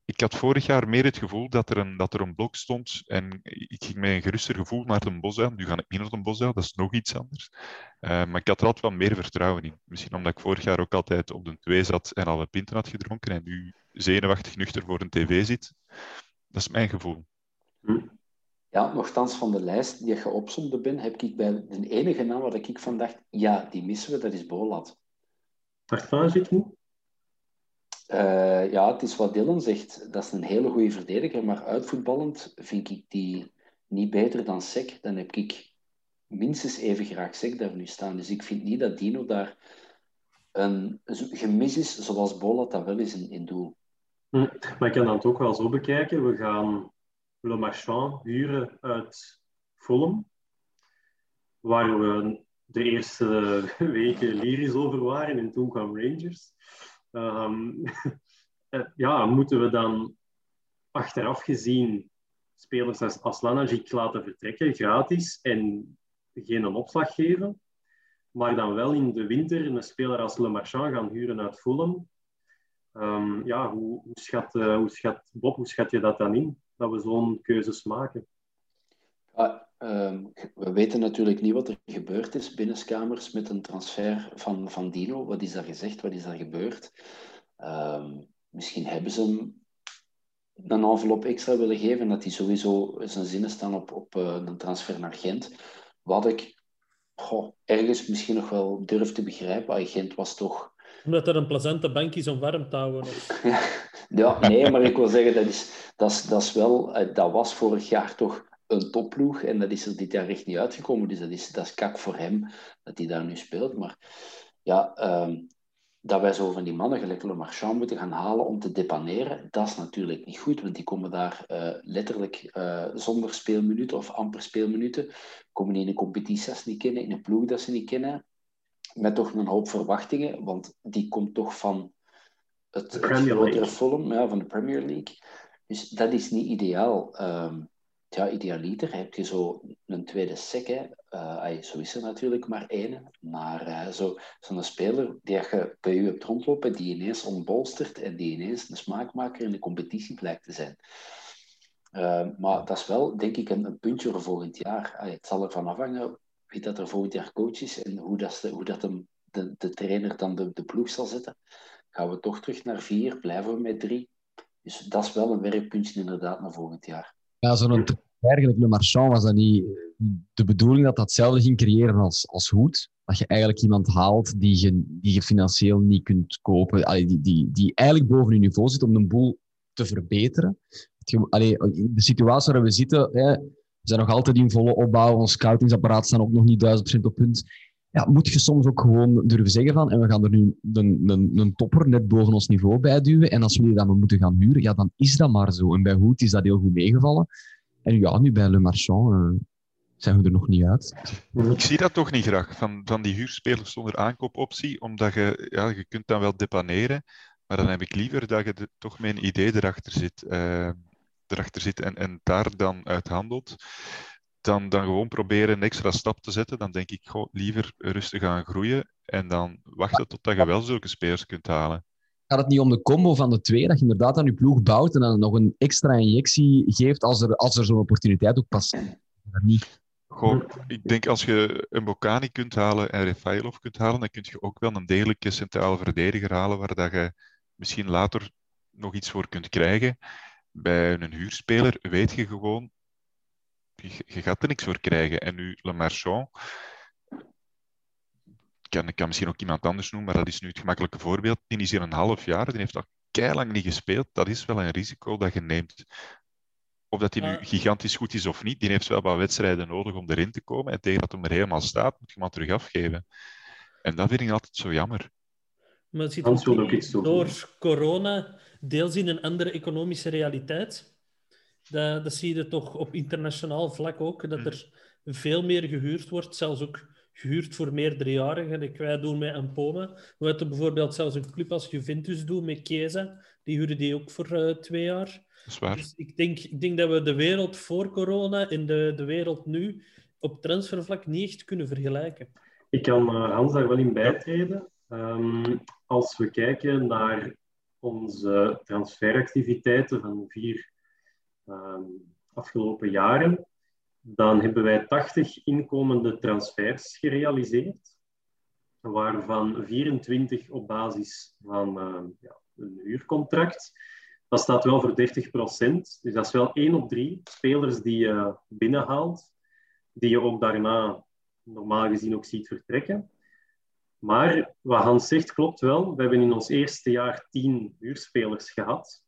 ik had vorig jaar meer het gevoel dat er een, dat er een blok stond en ik ging met een geruster gevoel naar een bos Nu ga ik niet naar een bos dat is nog iets anders. Uh, maar ik had er altijd wel meer vertrouwen in. Misschien omdat ik vorig jaar ook altijd op de twee zat en al een pinten had gedronken en nu zenuwachtig nuchter voor een tv zit. Dat is mijn gevoel. Ja, nogthans van de lijst die je opzomde ben, heb ik bij de enige naam waar ik van dacht, ja, die missen we, dat is Bolat. Tartan zit niet? Uh, ja, het is wat Dylan zegt. Dat is een hele goede verdediger, maar uitvoetballend vind ik die niet beter dan Sek. Dan heb ik minstens even graag Sek daar nu staan. Dus ik vind niet dat Dino daar een gemis is, zoals Bolat dat wel is in, in doel. Hm, maar ik kan dat ook wel zo bekijken. We gaan Le Marchand huren uit Fulham, waar we de eerste (laughs) weken lyrisch over waren en toen kwam Rangers. Um, (laughs) ja, moeten we dan achteraf gezien spelers als, als Lanagic laten vertrekken, gratis, en geen opslag geven, maar dan wel in de winter een speler als Le Marchand gaan huren uit Fulham. Um, ja, hoe, hoe, schat, uh, hoe schat, Bob, hoe schat je dat dan in, dat we zo'n keuzes maken? Um, we weten natuurlijk niet wat er gebeurd is binnenskamers met een transfer van, van Dino. Wat is daar gezegd? Wat is daar gebeurd? Um, misschien hebben ze hem een envelop extra willen geven, dat hij sowieso zijn zinnen staan op, op uh, een transfer naar Gent. Wat ik goh, ergens misschien nog wel durf te begrijpen. Gent was toch... Omdat er een plezante bank is om warm te houden. Of... (laughs) ja, nee, maar ik wil zeggen, dat, is, dat, is, dat, is wel, eh, dat was vorig jaar toch een topploeg. En dat is er dit jaar echt niet uitgekomen. Dus dat is, dat is kak voor hem dat hij daar nu speelt. Maar ja, um, dat wij zo van die mannen gelijk Le Marchand moeten gaan halen om te depaneren, dat is natuurlijk niet goed. Want die komen daar uh, letterlijk uh, zonder speelminuten of amper speelminuten. Komen in een competitie dat ze niet kennen, in een ploeg dat ze niet kennen. Met toch een hoop verwachtingen. Want die komt toch van het, het grotere Fulham, ja, van de Premier League. Dus dat is niet ideaal. Um, ja, idealiter heb je zo een tweede sec. Uh, zo is er natuurlijk maar één. Maar uh, zo, zo'n speler die je bij je hebt rondlopen, die ineens ontbolstert en die ineens een smaakmaker in de competitie blijkt te zijn. Uh, maar dat is wel, denk ik, een, puntje voor volgend jaar. Het zal ervan afhangen wie dat er volgend jaar coach is en hoe dat, hoe dat hem, de, de trainer dan de, de ploeg zal zetten. Gaan we toch terug naar vier, blijven we met drie. Dus dat is wel een werkpuntje inderdaad naar volgend jaar. Ja, zo'n eigenlijk Le Marchand was dat niet de bedoeling dat dat hetzelfde ging creëren als, als Hoed. Dat je eigenlijk iemand haalt die je, die je financieel niet kunt kopen. Die, die, die eigenlijk boven je niveau zit om een boel te verbeteren. Allee, de situatie waar we zitten, hè, we zijn nog altijd in volle opbouw. Ons scoutingsapparaat staat ook nog niet duizend procent op punt. Ja, moet je soms ook gewoon durven zeggen van, en we gaan er nu een, een, een topper net boven ons niveau bij duwen. En als we die dan moeten gaan huren, ja, dan is dat maar zo. En bij Hoed is dat heel goed meegevallen. En ja, nu bij Le Marchand uh, zijn we er nog niet uit. Ik zie dat toch niet graag, van, van die huurspelers zonder aankoopoptie, omdat je, ja, je kunt dan wel depaneren, maar dan heb ik liever dat je toch een idee erachter zit, uh, erachter zit en, en daar dan uit handelt, dan, dan gewoon proberen een extra stap te zetten. Dan denk ik, goh, liever rustig gaan groeien en dan wachten totdat je wel zulke spelers kunt halen gaat het niet om de combo van de twee, dat je inderdaad aan je ploeg bouwt en dan nog een extra injectie geeft als er, als er zo'n opportuniteit ook past? niet. Goh, ik denk als je een Bocani kunt halen en Refailov kunt halen, dan kun je ook wel een degelijke centrale verdediger halen waar dat je misschien later nog iets voor kunt krijgen. bij een huurspeler weet je gewoon, je, je gaat er niks voor krijgen. En nu, Le Marchand, ik kan, ik kan misschien ook iemand anders noemen, maar dat is nu het gemakkelijke voorbeeld. Die is hier een half jaar, die heeft al lang niet gespeeld. Dat is wel een risico dat je neemt. Of dat hij nu gigantisch goed is of niet, die heeft wel wat wedstrijden nodig om erin te komen. En tegen dat hij er helemaal staat, moet je hem terug afgeven. En dat vind ik altijd zo jammer. Maar het zit ook, ook iets door corona deels in een andere economische realiteit. Dat, dat zie je toch op internationaal vlak ook, dat er veel meer gehuurd wordt, zelfs ook gehuurd voor meerdere jaren. Ik wij doen met Ampoma. We hebben bijvoorbeeld zelfs een club als Juventus doen met Chiesa. Die huren die ook voor uh, twee jaar. Dat is waar. Dus ik denk, ik denk dat we de wereld voor corona en de, de wereld nu op transfervlak niet echt kunnen vergelijken. Ik kan uh, Hans daar wel in bijtreden. Um, als we kijken naar onze transferactiviteiten van vier um, afgelopen jaren, dan hebben wij 80 inkomende transfers gerealiseerd, waarvan 24 op basis van uh, ja, een huurcontract. Dat staat wel voor 30 procent. Dus dat is wel 1 op 3 spelers die je binnenhaalt, die je ook daarna normaal gezien ook ziet vertrekken. Maar wat Hans zegt klopt wel. We hebben in ons eerste jaar 10 huurspelers gehad.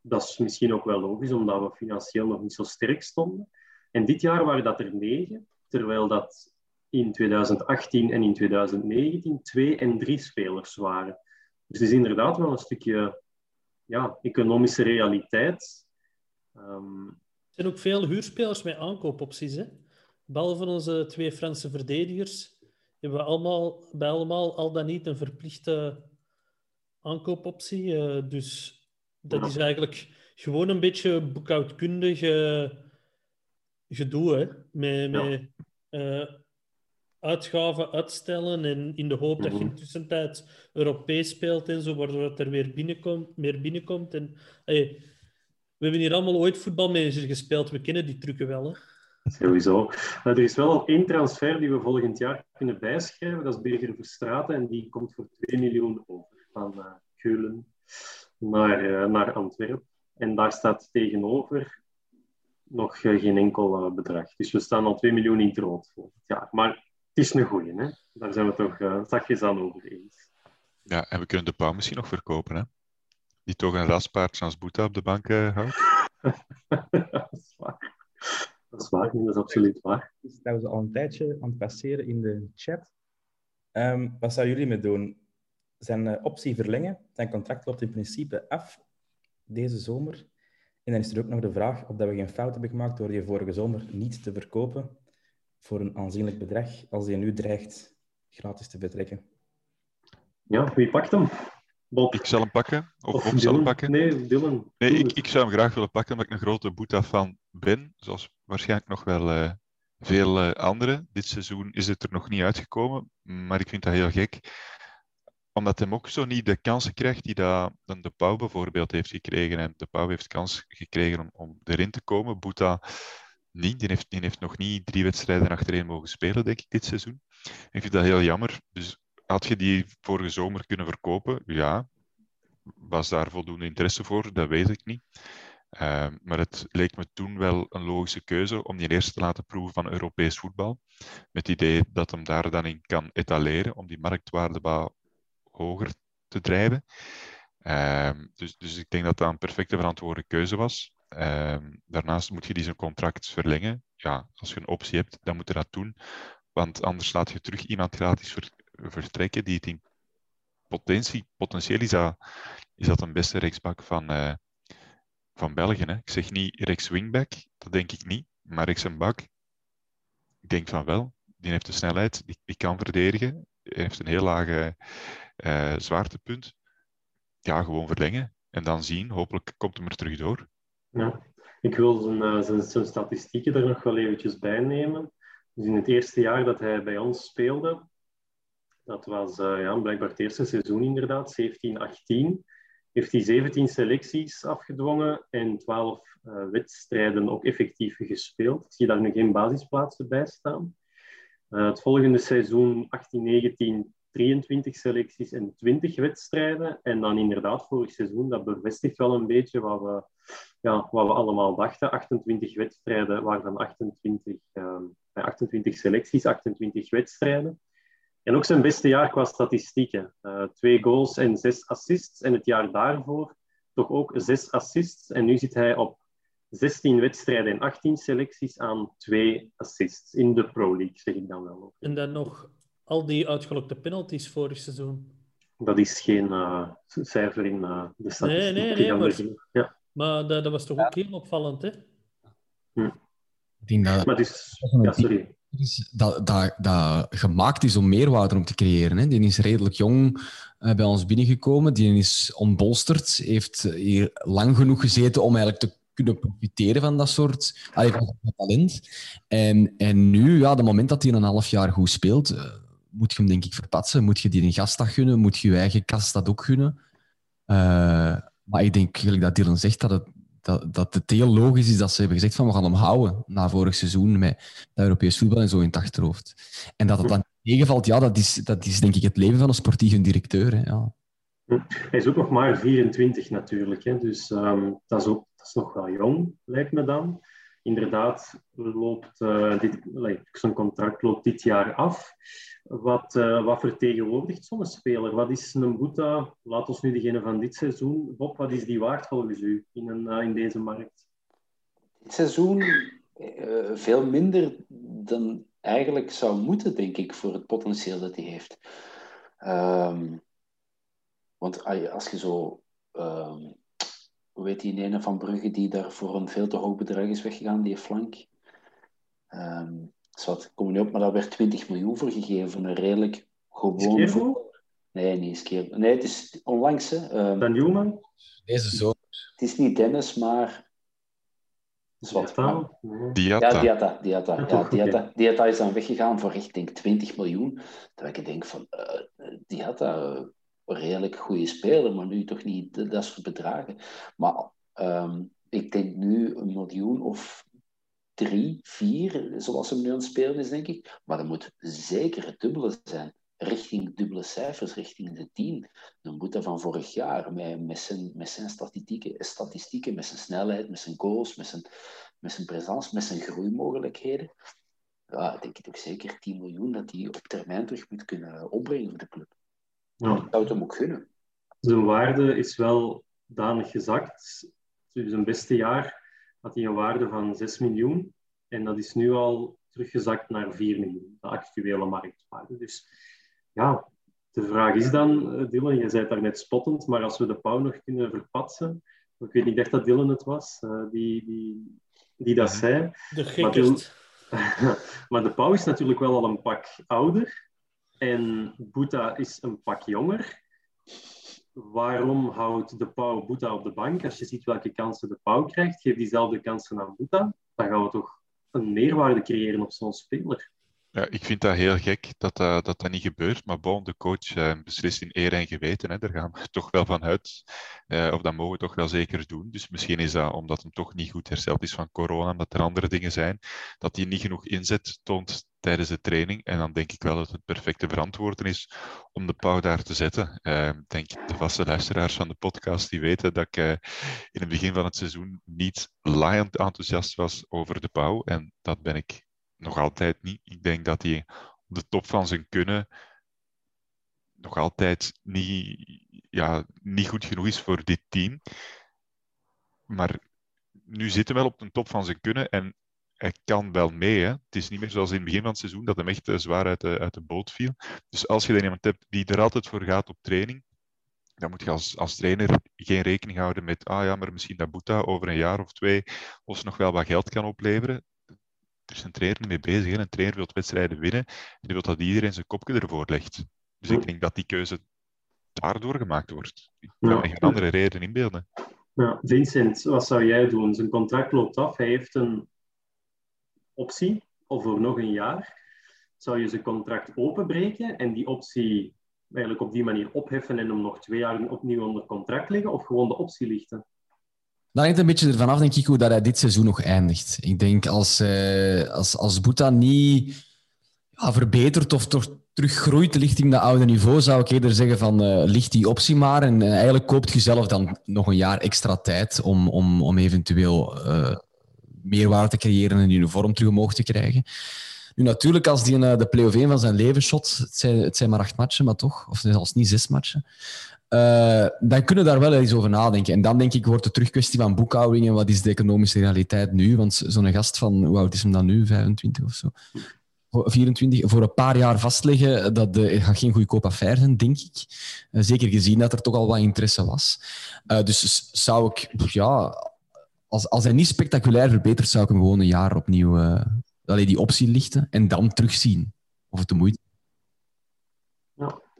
Dat is misschien ook wel logisch, omdat we financieel nog niet zo sterk stonden. En dit jaar waren dat er negen, terwijl dat in 2018 en in 2019 twee en drie spelers waren. Dus het is inderdaad wel een stukje ja, economische realiteit. Um... Er zijn ook veel huurspelers met aankoopopties. Hè? Behalve onze twee Franse verdedigers hebben we allemaal, bij allemaal al dan niet een verplichte aankoopoptie. Uh, dus dat is eigenlijk gewoon een beetje boekhoudkundig gedoe, hè? Met, met uh, uitgaven uitstellen en in de hoop dat je in mhm. tussentijd Europees speelt en zo, waardoor het er weer binnenkomt, meer binnenkomt. En, hey, we hebben hier allemaal ooit voetbalmanager gespeeld, we kennen die trucken wel. Hè? Sowieso. er is wel één transfer die we volgend jaar kunnen bijschrijven. Dat is Berger Verstraten en die komt voor 2 miljoen over van uh, Keulen naar, uh, naar Antwerpen. En daar staat tegenover nog uh, geen enkel bedrag. Dus we staan al 2 miljoen in het rood volgend jaar. Maar het is een goeie, hè? Daar zijn we toch uh, zachtjes aan over eens. Ja, en we kunnen de pauw misschien nog verkopen, hè? Die toch een raspaard als Boeta op de bank houdt. (laughs) dat is waar. Dat is waar, dat is absoluut waar. Dat trouwens al een tijdje aan het passeren in de chat. Um, wat zouden jullie mee doen? Zijn uh, optie verlengen. Zijn contract loopt in principe af deze zomer. En dan is er ook nog de vraag of dat we geen fout hebben gemaakt door die vorige zomer niet te verkopen voor een aanzienlijk bedrag, als hij nu dreigt gratis te vertrekken. Ja, wie pakt hem? Bob. Ik zal hem pakken. Of, of Bob zal hem pakken. Nee, Dylan. Nee, ik, ik zou hem graag willen pakken, omdat ik een grote Boeta-fan ben. Zoals waarschijnlijk nog wel uh, veel uh, anderen. Dit seizoen is het er nog niet uitgekomen, maar ik vind dat heel gek. Omdat hij ook zo niet de kansen krijgt die dat, de Pauw bijvoorbeeld heeft gekregen. En de Pauw heeft kans gekregen om, om erin te komen. Boeta niet. Die heeft, die heeft nog niet drie wedstrijden achtereen mogen spelen, denk ik, dit seizoen. Ik vind dat heel jammer. Dus had je die vorige zomer kunnen verkopen? Ja. Was daar voldoende interesse voor? Dat weet ik niet. Uh, maar het leek me toen wel een logische keuze om die eerst te laten proeven van Europees voetbal. Met het idee dat hem daar dan in kan etaleren om die marktwaarde hoger te drijven. Uh, dus, dus ik denk dat dat een perfecte verantwoorde keuze was. Uh, daarnaast moet je die zijn contract verlengen. Ja, als je een optie hebt, dan moet je dat doen. Want anders laat je terug iemand gratis ver, vertrekken die het in potentie, potentieel is dat, is dat een beste rechtsbak van, uh, van België. Hè. Ik zeg niet rechts-wingback, dat denk ik niet. Maar rechts een bak, ik denk van wel. Die heeft de snelheid, die kan verdedigen. Heeft een heel lage uh, zwaartepunt. Ja, gewoon verlengen. En dan zien, hopelijk komt hij er terug door. Ja. Ik wil zijn, uh, zijn, zijn, statistieken er nog wel eventjes bij nemen. Dus in het eerste jaar dat hij bij ons speelde, dat was ja, blijkbaar het eerste seizoen inderdaad, 17-18, heeft hij 17 selecties afgedwongen en 12 uh, eh, wedstrijden ook effectief gespeeld. Ik zie daar nu geen basisplaatsen bij staan. Het volgende seizoen 18-19 23 selecties en 20 wedstrijden. En dan inderdaad vorig seizoen, dat bevestigt wel een beetje wat we ja, wat we allemaal dachten. 28 wedstrijden, waarvan 28, uh, 28 selecties, 28 wedstrijden. En ook zijn beste jaar qua statistieken. Uh, twee goals en zes assists. En het jaar daarvoor toch ook zes assists. En nu zit hij op 16 wedstrijden en 18 selecties aan twee assists in de Pro League, zeg ik dan wel. En dan nog al die uitgelokte penalties vorig seizoen. Dat is geen uh, cijfer in uh, de statistiek. Nee, nee, nee. Maar, ja. maar dat, dat, was toch ook heel opvallend, hè? Hm. Ik denk dat... Maar dus... Ja, sorry. Dat, dat, dat gemaakt is om meerwaarde om te creëren. Hè. Die is redelijk jong uh, bij ons binnengekomen. Die is onbolsterd. Heeft hier lang genoeg gezeten om eigenlijk te kunnen profiteren van dat soort allee, dat talent. En, en nu, ja, de moment dat hij een half jaar goed speelt, uh, moet je hem denk ik verpatsen. Moet je die een gastdag gunnen? Moet je je eigen kast dat ook gunnen? Uh, maar ik denk, gelijk dat Dylan zegt, dat het, dat, dat het heel logisch is dat ze hebben gezegd van we gaan hem houden na vorig seizoen met het Europees voetbal en zo in het achterhoofd. En dat het dan tegenvalt, ja, dat is, dat is denk ik het leven van een sportieve directeur. Hè, ja. Hij is ook nog maar 24 natuurlijk, hè, dus um, dat, is ook, dat is nog wel jong, lijkt me dan. Inderdaad, loopt, uh, dit, contract loopt dit jaar af. Wat, uh, wat vertegenwoordigt zo'n speler? Wat is een Boeta? Laat ons nu degene van dit seizoen. Bob, wat is die waard volgens u in, een, uh, in deze markt? Dit seizoen veel minder dan eigenlijk zou moeten, denk ik, voor het potentieel dat hij heeft. Um, want als je zo, um, hoe weet die ene van Brugge die daar voor een veel te hoog bedrag is weggegaan, die flank. Um, wat kom niet op, maar daar werd 20 miljoen voor gegeven voor een redelijk gewoon. Nee, niet keer. Nee, het is onlangs. Hè. Um, Dan Newman? Deze zomer. Het is niet Dennis, maar Diata? Diata. Ja, Diata. Diata. Ja, Diata. Diata is dan weggegaan voor echt denk 20 miljoen. Terwijl ik denk van, uh, Diata, uh, redelijk goede speler, maar nu toch niet dat soort bedragen. Maar um, ik denk nu een miljoen of drie, vier, zoals hem nu aan het spelen is, denk ik. Maar dat moet zeker het dubbele zijn. Richting dubbele cijfers, richting de tien. Dan moet dat van vorig jaar, met, met, zijn, met zijn statistieken, statistieken, met zijn snelheid, met zijn goals, met zijn, met zijn presence, met zijn groeimogelijkheden. Ja, denk ik ook zeker 10 miljoen dat hij op termijn terug moet kunnen opbrengen voor de club. Ja. Ik zou het hem ook gunnen. Zijn waarde is wel danig gezakt. Dus zijn beste jaar had hij een waarde van 6 miljoen. En dat is nu al teruggezakt naar 4 miljoen, de actuele marktwaarde. Dus ja, de vraag is dan, eh, Dylan, je zei het daar net spottend, maar als we de pauw nog kunnen verpatsen, ik weet niet echt dat Dylan het was, uh, die, die, die dat zei. De. Maar, (laughs) maar de pauw is natuurlijk wel al een pak ouder. En Boeta is een pak jonger. Waarom houdt de pauw Boeta op de bank? Als je ziet welke kansen de pauw krijgt, geef diezelfde kansen aan Boeta. Dan gaan we toch een meerwaarde creëren op zo'n speler. Ja, ik vind dat heel gek dat uh, dat, dat niet gebeurt. Maar bon, de coach uh, beslist in eer en geweten. Hè. Daar gaan we (laughs) toch wel van uit. Uh, of dat mogen we toch wel zeker doen. Dus misschien is dat omdat hem toch niet goed hersteld is van corona, dat er andere dingen zijn, dat hij niet genoeg inzet toont tijdens de training. En dan denk ik wel dat het perfecte verantwoorden is om de pauw daar te zetten. Ik denk de vaste luisteraars van de podcast die weten dat ik in het begin van het seizoen niet laaiend enthousiast was over de pauw. En dat ben ik nog altijd niet. Ik denk dat hij op de top van zijn kunnen nog altijd niet, ja, niet goed genoeg is voor dit team. Maar nu zit hij wel op de top van zijn kunnen en hij kan wel mee. Hè. Het is niet meer zoals in het begin van het seizoen dat hem echt zwaar uit de, boot viel. Dus als je er iemand hebt die er altijd voor gaat op training, dan moet je als, als trainer geen rekening houden met, ah ja, maar misschien dat Boeta over een jaar of twee ons nog wel wat geld kan opleveren er is een trainer mee bezig. Hè. Een trainer wil wedstrijden winnen en die wil dat iedereen zijn kopje ervoor legt. Dus ik denk dat die keuze daardoor gemaakt wordt. Ik kan me geen andere reden inbeelden. Ja, Vincent, wat zou jij doen? Zijn contract loopt af. Hij heeft een optie, of voor nog een jaar. Zou je zijn contract openbreken en die optie eigenlijk op die manier opheffen en hem nog twee jaar opnieuw onder contract leggen, of gewoon de optie lichten? Dat hangt een beetje ervan af, denk ik, hoe dat hij dit seizoen nog eindigt. Ik denk als, uh, als, als Boeta niet ja, verbetert of toch teruggroeit richting dat oude niveau, zou ik eerder zeggen van uh, licht die optie maar. En uh, eigenlijk koopt je zelf dan nog een jaar extra tijd om, om, om eventueel uh, meerwaarde te creëren en uniform terug omhoog te krijgen. Nu natuurlijk, als die de play-off 1 van zijn leven shot, het zijn, het zijn maar acht matchen, maar toch, of zelfs niet zes matchen, dan kunnen we daar wel eens over nadenken. En dan denk ik, wordt het terug kwestie van boekhouding en wat is de economische realiteit nu? Want zo'n gast van, hoe oud is hem dan nu, 25 of zo? 24 voor een paar jaar vastleggen, dat de, gaat geen goedkoop affaire zijn, denk ik. Uh, zeker gezien dat er toch al wat interesse was. Uh, dus zou ik, ja, als, als hij niet spectaculair verbetert, zou ik hem gewoon een jaar opnieuw die optie lichten en dan terugzien of het de moeite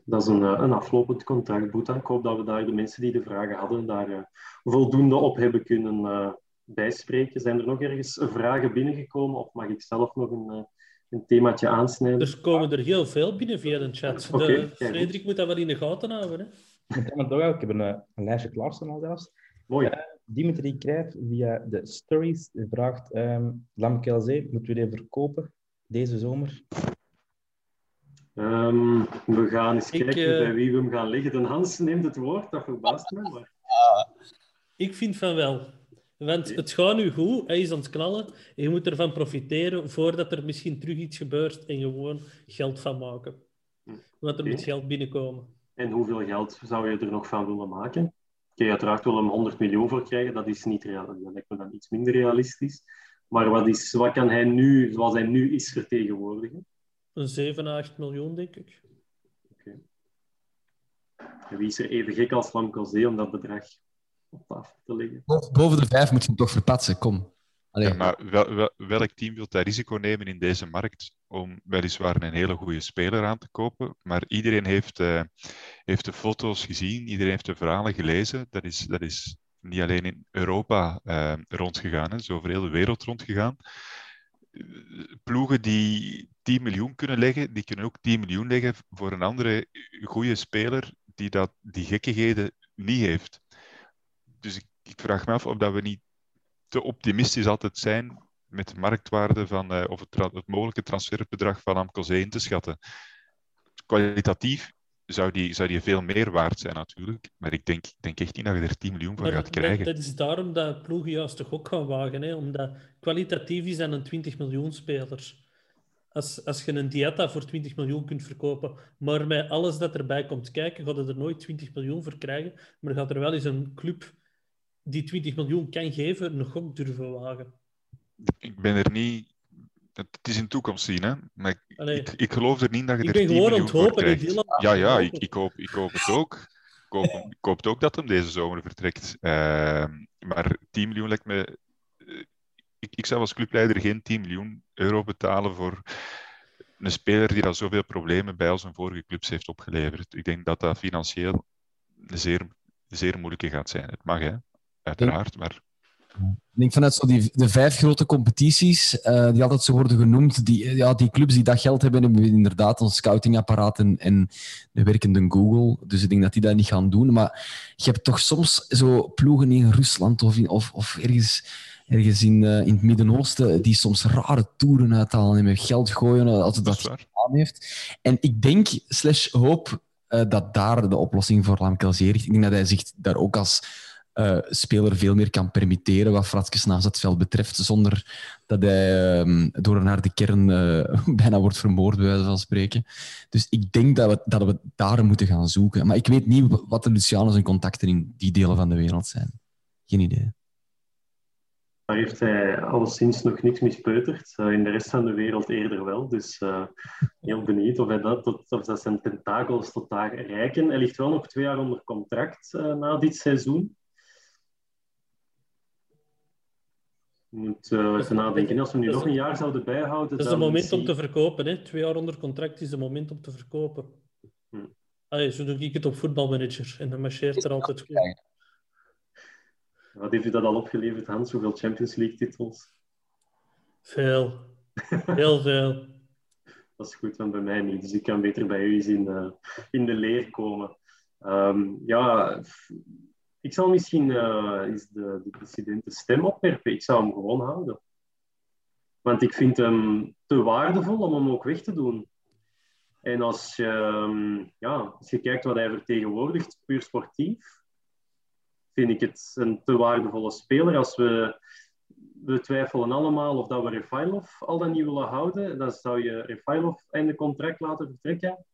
dat is een, een aflopend contract, Boeta. Ik hoop dat we daar de mensen die de vragen hadden, daar voldoende op hebben kunnen bijspreken. Zijn er nog ergens vragen binnengekomen of mag ik zelf nog een een themaatje aansnijden. Er komen er heel veel binnen via de chat. Okay, de, Frederik moet dat wel in de gaten houden. Hè? Ik, toch ik heb een, een lijstje klaarstaan al zelfs. Mooi. Uh, Dimitri Krijf via de stories vraagt: um, Lam Kelzee, moeten we die verkopen deze zomer? Um, we gaan eens ik, kijken uh... bij wie we hem gaan leggen. De Hans neemt het woord, dat verbaast me. Maar... ik vind van wel. Want het gaat nu goed, hij is aan het knallen. En je moet ervan profiteren voordat er misschien terug iets gebeurt en gewoon geld van maken. Want er moet geld binnenkomen. En hoeveel geld zou je er nog van willen maken? Kun je uiteraard wel een 100 miljoen voor krijgen, dat is niet realistisch. Dat lijkt me dan iets minder realistisch. Maar wat, is, wat kan hij nu, zoals hij nu is, vertegenwoordigen? Een 7 à 8 miljoen, denk ik. Oké. Okay. Wie is er even gek als Lamcozé om dat bedrag op tafel te leggen. Boven de vijf moet je hem toch verpatsen, kom. Ja, maar wel, wel, welk team wil dat risico nemen in deze markt om weliswaar een hele goede speler aan te kopen? Maar iedereen heeft, uh, heeft de foto's gezien, iedereen heeft de verhalen gelezen. Dat is, dat is niet alleen in Europa uh, rondgegaan, het is over heel de wereld rondgegaan. Ploegen die 10 miljoen kunnen leggen, die kunnen ook 10 miljoen leggen voor een andere goede speler die dat, die gekkigheden niet heeft dus ik, vraag me af of dat we niet te optimistisch altijd zijn met de marktwaarde van, uh, of het, het, mogelijke transferbedrag van Amco in te schatten. Kwalitatief zou die, zou die veel meer waard zijn natuurlijk, maar ik denk, denk echt niet dat je er 10 miljoen voor maar gaat krijgen. Dat, is daarom dat ploegen juist toch ook gaan wagen, hè? omdat kwalitatief is dan een 20 miljoen speler. Als, als je een Dieta voor 20 miljoen kunt verkopen, maar met alles dat erbij komt kijken, gaat je er nooit 20 miljoen voor krijgen. Maar gaat er wel eens een club die 20 miljoen kan geven, een gok durven wagen? Ik ben er niet... Het is in toekomst zien, hè. Maar ik, ik, geloof er niet dat je ik er 10 miljoen aan het hopen krijgt. Ja, ja, ik, ik, hoop, ik hoop het ook. Ik hoop, ik hoop ook dat hem deze zomer vertrekt. Uh, maar 10 miljoen lijkt me... Eh, ik, ik zou als clubleider geen 10 miljoen euro betalen voor een speler die al zoveel problemen bij al zijn vorige clubs heeft opgeleverd. Ik denk dat dat financieel een zeer, zeer moeilijke gaat zijn. Het mag, hè uiteraard. Maar... Ik denk vanuit zo die, de vijf grote competities, uh, die altijd zo worden genoemd, die, ja, die clubs die dat geld hebben, hebben inderdaad een scoutingapparaat en, en de werkende Google. Dus ik denk dat die dat niet gaan doen. Maar je hebt toch soms zo ploegen in Rusland of, in, of, of ergens, ergens in, uh, in het Midden-Oosten die soms rare toeren uithalen en met geld gooien als het dat, dat aan heeft. En ik denk, slash hoop, uh, dat daar de oplossing voor Lamkelzee ligt. Ik denk dat hij zich daar ook als uh, speler veel meer kan permitteren wat Fratskes naast het veld betreft, zonder dat hij uh, door naar de kern uh, (laughs) bijna wordt vermoord, bij wijze van spreken. Dus ik denk dat we, dat we daar moeten gaan zoeken. Maar ik weet niet wat de Luciano's en contacten in die delen van de wereld zijn. Geen idee. Daar heeft hij alleszins nog niks mispeuterd. Uh, in de rest van de wereld eerder wel. Dus heel benieuwd of, hij dat, tot, of dat zijn tentakels tot daar reiken. Hij ligt wel nog twee jaar onder contract na dit seizoen. Je moet uh, even nadenken. Als we nu nog een jaar zouden bijhouden... Dat is het moment om te verkopen. Hè? Twee jaar onder contract is het moment om te verkopen. Hm. Allee, zo doe ik het op voetbalmanager. En dan marcheert er altijd goed. Wat heeft u dat al opgeleverd, Hans? Hoeveel Champions League-titels? Veel. Heel veel. (laughs) dat is goed, want bij mij niet. Dus ik kan beter bij u eens in, uh, in de leer komen. Um, ja, ik zal misschien uh, eens de, de president de stem opwerpen. Ik zou hem gewoon houden. Want ik vind hem te waardevol om hem ook weg te doen. En als je, ehm, ja, als je kijkt wat hij vertegenwoordigt, puur sportief, vind ik het een te waardevolle speler. Als we, we twijfelen allemaal of dat we Refailov al dan niet willen houden, dan zou je Refailov einde contract laten vertrekken.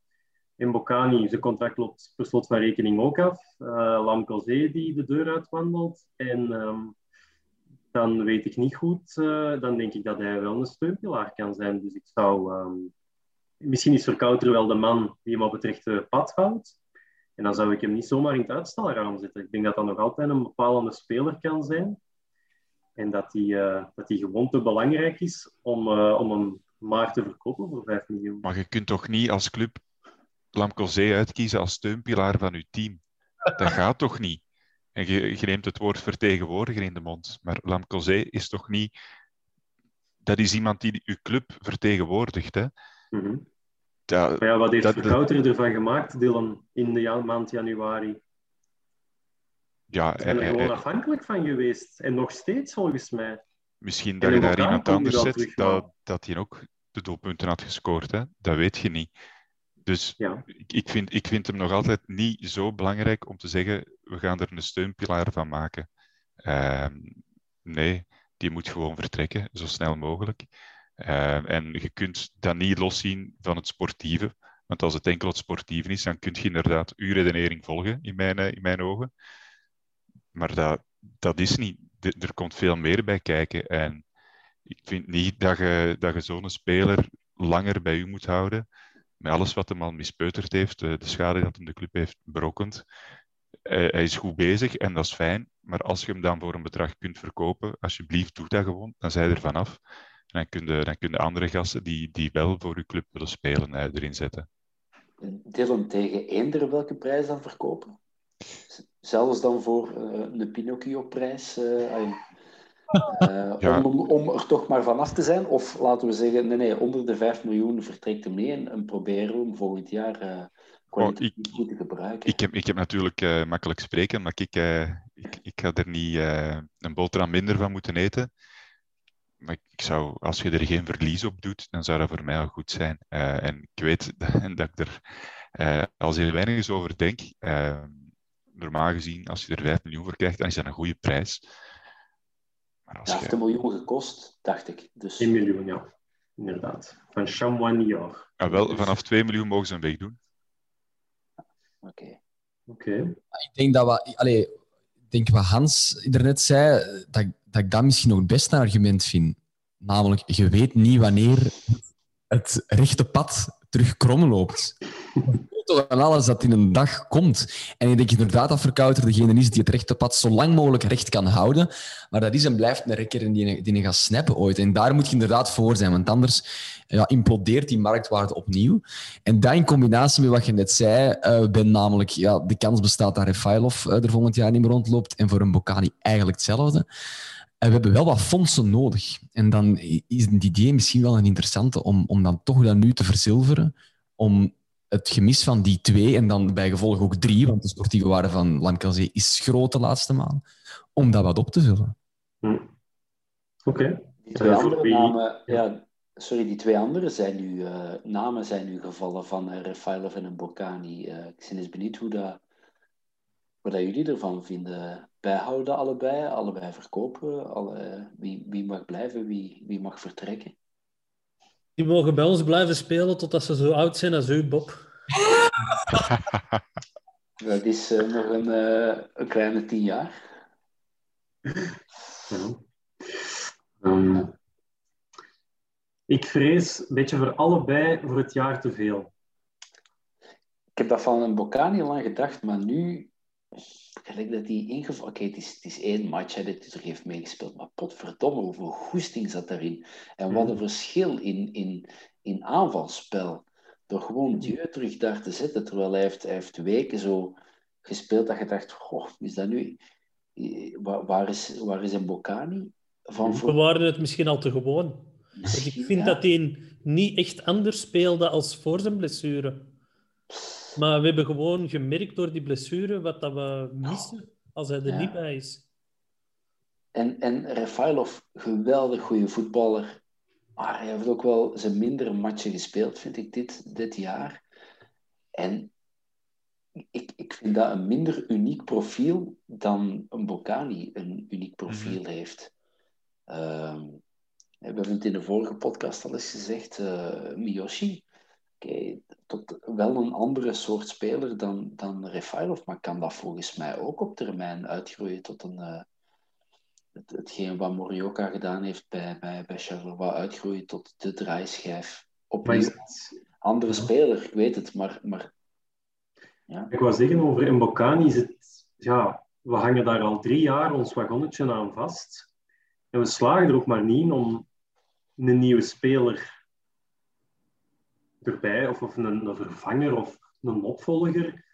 En Bocani, zijn contract loopt per slot van rekening ook af. Uh, Lamkelzee die de deur uitwandelt. En ehm, dan weet ik niet goed, uh, dan denk ik dat hij wel een steunpilaar kan zijn. Dus ik zou... ehm, misschien is Verkouter wel de man die hem op het rechte pad houdt. En dan zou ik hem niet zomaar in het uitstalraam zetten. Ik denk dat dat nog altijd een bepalende speler kan zijn. En dat hij eh, dat die gewoon te belangrijk is om, om hem maar te verkopen voor 5 miljoen. Maar je kunt toch niet als club Lamco Zee uitkiezen als steunpilaar van je team? Dat (laughs) gaat toch niet? En je, je neemt het woord vertegenwoordiger in de mond. Maar Lamco Zee is toch niet... Dat is iemand die je club vertegenwoordigt, hè? Mm -hmm. Dat, ja, wat heeft Verkouter ervan gemaakt, Dylan, in de maand januari? ja, Zijn er eh, gewoon eh, afhankelijk van geweest. En nog steeds, volgens mij. misschien En dat je daar iemand anders zet, dat, dat hij ook de doelpunten had gescoord. Hè? Dat weet je niet. Dus Ja. ik, ik, vind, ik vind hem nog altijd niet zo belangrijk om te zeggen, we gaan er een steunpilaar van maken. Ehm, nee, die moet gewoon vertrekken, zo snel mogelijk. Ehm, en je kunt dat niet loszien van het sportieve. Want als het enkel het sportieve is, dan kun je inderdaad uw redenering volgen, in mijn, eh, in mijn ogen. Maar dat, dat is niet. Er komt veel meer bij kijken. En ik vind niet dat je, dat je zo'n speler langer bij u moet houden. Met alles wat hem al mispeuterd heeft, de, de schade dat hem de club heeft berokkend. Eh, hij is goed bezig en dat is fijn. Maar als je hem dan voor een bedrag kunt verkopen, alsjeblieft, doe dat gewoon. Dan zij er vanaf. En dan kun je, dan kun andere gasten die, die wel voor je club willen spelen, eh, erin zetten. Dylan tegen eender welke prijs dan verkopen? Zelfs dan voor eh, een Pinocchio-prijs? eh, eh, Ja. om, om er toch maar vanaf te zijn? Of laten we zeggen, nee, nee, onder de 5 miljoen vertrekt hem niet en, en proberen we hem volgend jaar eh kwalitatief goed te gebruiken. Ik heb, ik heb natuurlijk eh, makkelijk spreken, maar ik, ik, ik ga er niet een boterham minder van moeten eten. Maar ik zou, als je er geen verlies op doet, dan zou dat voor mij al goed zijn. En ik weet dat, (laughs) dat ik er als heel weinig eens over denk. Normaal gezien, als je er 5 miljoen voor krijgt, dan is dat een goede prijs. Je, heeft een miljoen gekost, dacht ik. Dus 1 miljoen, ja. Inderdaad. Van Chamois Niort. ah, wel, vanaf 2 miljoen mogen ze hem wegdoen. oké. Oké. Ik denk dat wat, allee, ik denk wat Hans daarnet zei, dat, dat ik dat misschien nog het beste argument vind. Namelijk, je weet niet wanneer het rechte pad terug krom loopt. Toch aan alles dat in een dag komt. En ik denk inderdaad dat Verkouter degene is die het rechte pad zo lang mogelijk recht kan houden. Maar dat is en blijft een rekker en die, die gaat snappen ooit. En daar moet je inderdaad voor zijn, want anders ja, implodeert die marktwaarde opnieuw. En dat in combinatie met wat je net zei, eh, ben namelijk ja, de kans bestaat dat Refailov eh, er volgend jaar niet meer rondloopt en voor een Bocani eigenlijk hetzelfde. En we hebben wel wat fondsen nodig. En dan is het idee misschien wel een interessante om, om dan toch dat nu te verzilveren, om het gemis van die twee en dan bij gevolg ook drie, want de sportieve waarde van Lamkelzee is groot de laatste maand, om dat wat op te vullen. Hm. Oké. Die twee Eh, andere wie- namen, ja, sorry, die twee andere zijn nu, eh, namen zijn nu gevallen van uh, Refailov en een Bocani. Eh, ik ben eens benieuwd hoe dat, wat dat jullie ervan vinden. Bijhouden allebei, allebei verkopen. Alle, wie, wie mag blijven, wie, wie mag vertrekken? Die mogen bij ons blijven spelen totdat ze zo oud zijn als u, Bob. (laughs) Dat is eh, nog een, eh, een kleine tien jaar. Ja. Ehm, ik vrees een beetje voor allebei voor het jaar te veel. Ik heb dat van een Bocani lang gedacht, maar nu, gelijk dat hij ingevallen... Oké, het, is, het is één match hè, dat hij er heeft meegespeeld, maar potverdomme, hoeveel goesting zat daarin. En wat een verschil in, in, in aanvalspel. Door gewoon Dieu terug daar te zetten, terwijl hij heeft, hij heeft weken zo gespeeld dat je dacht, goh, is dat nu... Waar, waar is, waar is een Bocani van We voor? waren het misschien al te gewoon. Ik vind ja. dat hij niet echt anders speelde als voor zijn blessure. Maar we hebben gewoon gemerkt door die blessure wat dat we missen als hij er Ja. niet bij is. En, en Refailov, geweldig goede voetballer. Maar hij heeft ook wel zijn mindere matchen gespeeld, vind ik, dit, dit jaar. En ik, ik vind dat een minder uniek profiel dan een Bocani een uniek profiel Mhm. heeft. Ehm, we hebben het in de vorige podcast al eens gezegd, eh, Miyoshi. Tot wel een andere soort speler dan, dan Refailov, maar kan dat volgens mij ook op termijn uitgroeien tot een... eh, het, hetgeen wat Morioka gedaan heeft bij, bij, bij Charleroi, uitgroeien tot de draaischijf. Is het- andere Ja. speler, ik weet het, maar, maar ja. Ik wou zeggen over Mbokani is het, ja, we hangen daar al drie jaar ons wagonnetje aan vast. En we slagen er ook maar niet in om een nieuwe speler erbij, of, of een, een vervanger of een opvolger,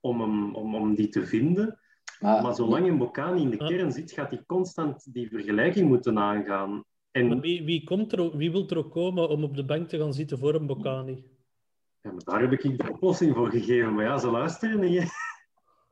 om, hem, om, om die te vinden. Maar, Maar zolang Mbokani in de Ja. kern zit, gaat hij constant die vergelijking moeten aangaan. Maar En wie, wie, komt er, ook- wie wil er ook komen om op de bank te gaan zitten voor een Bocani? Ja, maar daar heb ik de oplossing voor gegeven. Maar ja, ze luisteren niet.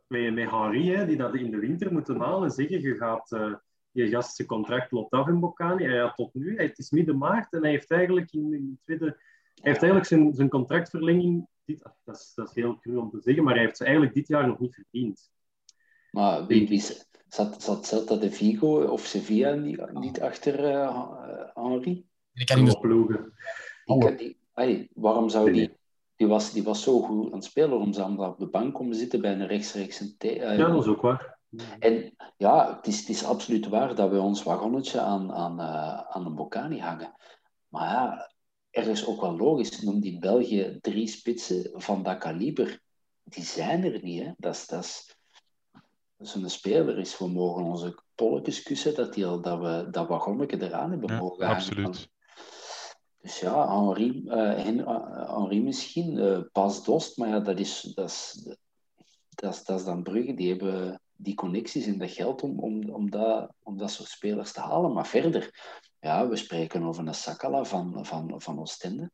Met, met Henri, hè, die dat in de winter moeten halen, zeggen je gaat... eh je gast zijn contract loopt af in Bocani. Hij had tot nu, het is midden maart en hij heeft eigenlijk in, in de tweede... Hij heeft eigenlijk zijn, zijn contractverlenging... Dit, dat, is, dat is heel cru om te zeggen, maar hij heeft ze eigenlijk dit jaar nog niet verdiend. maar wie, wie zat, zat Celta de Vigo of Sevilla niet, niet achter eh Henri? Ik kan niet ploegen. Waarom zou die... Die was, die was zo goed aan het spelen, om ze allemaal op de bank komen zitten bij een rechtstreeks eh, Ja, dat is ook waar. En ja, het is, het is absoluut waar dat we ons wagonnetje aan, aan, eh, aan een Bocani hangen. Maar ja, er is ook wel logisch. Noem die België drie spitsen van dat kaliber. Die zijn er niet. Hè? Dat is, dat is, zo'n speler is. We mogen onze polletjes kussen dat, die al, dat we dat wagonnetje eraan hebben Ja, mogen absoluut. Dus ja, Henri, Hen- eh, Henri misschien, eh Bas Dost, maar ja, dat is, dat, is, dat, is, dat is dan Brugge. Die hebben die connecties en dat geld om, om, om, dat, om dat soort spelers te halen. Maar verder, ja, we spreken over een Sakala van, van, van Oostende.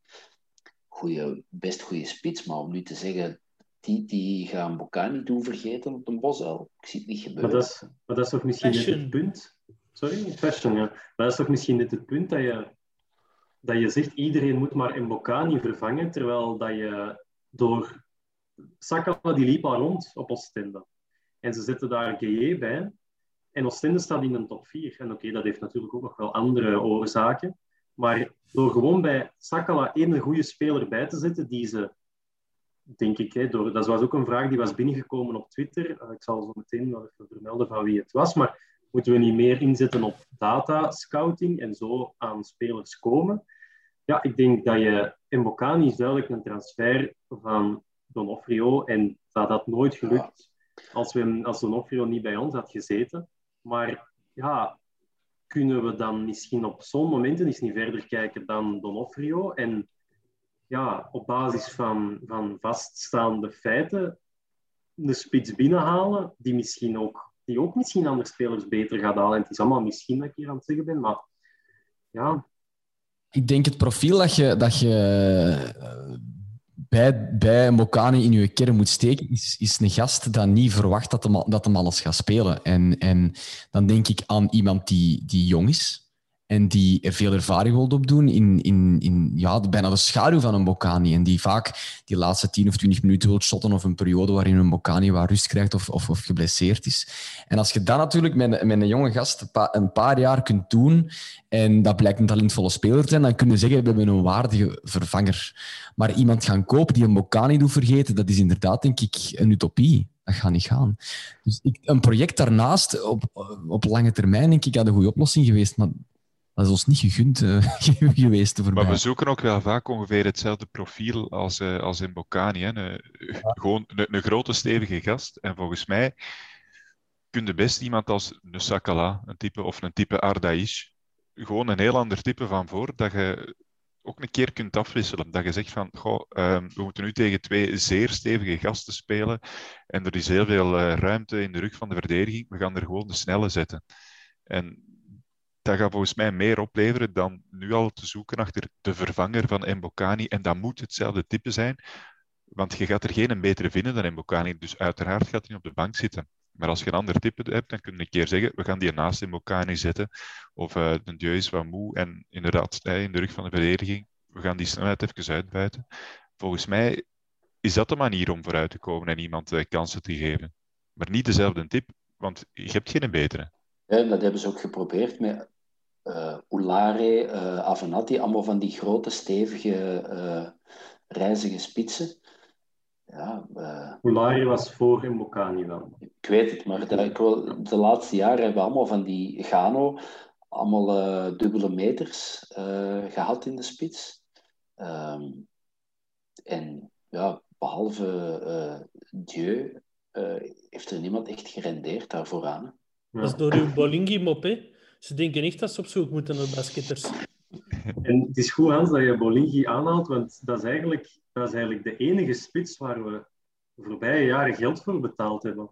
Goeie, best goede spits, maar om nu te zeggen, die, die gaan Bocani doen vergeten op de bosuil. Ik zie het niet Maar gebeuren. dat is, maar dat is toch misschien net het punt. Sorry, fashion, ja. Maar dat is toch misschien net het punt dat je, dat je zegt iedereen moet maar Mbokani vervangen, terwijl dat je door... Sakala die liep al rond op Oostende. En ze zetten daar Gueye bij. En Oostende staat in de top 4. En oké, dat heeft natuurlijk ook nog wel andere oorzaken. Maar door gewoon bij Sakala één goede speler bij te zetten, die ze denk ik. Hè, door, dat was ook een vraag die was binnengekomen op Twitter. Uh, ik zal zo meteen wel even vermelden van wie het was. Maar moeten we niet meer inzetten op data scouting en zo aan spelers komen? Ja, ik denk dat je... Mbokani is duidelijk een transfer van Donofrio en dat had nooit gelukt als, we, als Donofrio niet bij ons had gezeten. Maar ja, kunnen we dan misschien op zo'n momenten eens niet verder kijken dan Donofrio en ja, op basis van, van vaststaande feiten een spits binnenhalen die misschien ook, die ook misschien andere spelers beter gaat halen. En het is allemaal misschien dat ik hier aan het zeggen ben, maar ja, Ik denk het profiel dat je, dat je eh, bij, bij Mokani in je kern moet steken, is, is een gast dat niet verwacht dat hem, dat hem alles gaat spelen. En, en dan denk ik aan iemand die, die jong is en die veel ervaring wil opdoen in, in, in ja, bijna de schaduw van een Bocani. En die vaak die laatste 10 of 20 minuten wil shotten of een periode waarin een Bocani wat rust krijgt of, of, of geblesseerd is. En als je dat natuurlijk met, met een jonge gast een paar jaar kunt doen en dat blijkt een talentvolle speler te zijn, dan kun je zeggen, we hebben een waardige vervanger. Maar iemand gaan kopen die een Bocani doet vergeten, dat is inderdaad, denk ik, een utopie. Dat gaat niet gaan. Dus ik, een project daarnaast, op, op lange termijn, denk ik, had een goede oplossing geweest. Maar dat is ons niet gegund eh, (laughs) geweest. Maar we zoeken ook wel vaak ongeveer hetzelfde profiel als, eh, als in Bocani. Hè. Een, Gewoon een, een grote, stevige gast. En volgens mij kun je best iemand als een Sakala, een type, of een type Ardaish, gewoon een heel ander type van voor, dat je ook een keer kunt afwisselen. Dat je zegt van, goh, ehm, we moeten nu tegen twee zeer stevige gasten spelen en er is heel veel eh, ruimte in de rug van de verdediging. We gaan er gewoon de snelle zetten. En dat gaat volgens mij meer opleveren dan nu al te zoeken achter de vervanger van Mbokani. En dat moet hetzelfde type zijn, want je gaat er geen betere vinden dan Mbokani. Dus uiteraard gaat hij op de bank zitten. Maar als je een ander type hebt, dan kun je een keer zeggen, we gaan die naast Mbokani zetten. Of uh, de Dieu is wat moe en inderdaad in de rug van de verdediging, we gaan die snelheid even uitbuiten. Volgens mij is dat de manier om vooruit te komen en iemand uh, kansen te geven. Maar niet dezelfde tip, want je hebt geen betere. Ja, dat hebben ze ook geprobeerd met uh, Oulare, uh, Avenatti, allemaal van die grote, stevige, uh, reizige spitsen. Ja, Oulare was voor in Bocani wel. Ik weet het, maar de, ik wil, de laatste jaren hebben we allemaal van die Gano, allemaal dubbele meters gehad in de spits. Um, en ja, behalve Dieu heeft er niemand echt gerendeerd daarvoor aan. Ja. Dat is door uw Bolingi-mop, hè? Ze denken echt dat ze op zoek moeten naar basketters. En het is goed, Hans, dat je Bolingi aanhaalt, want dat is, eigenlijk, dat is eigenlijk de enige spits waar we de voorbije jaren geld voor betaald hebben.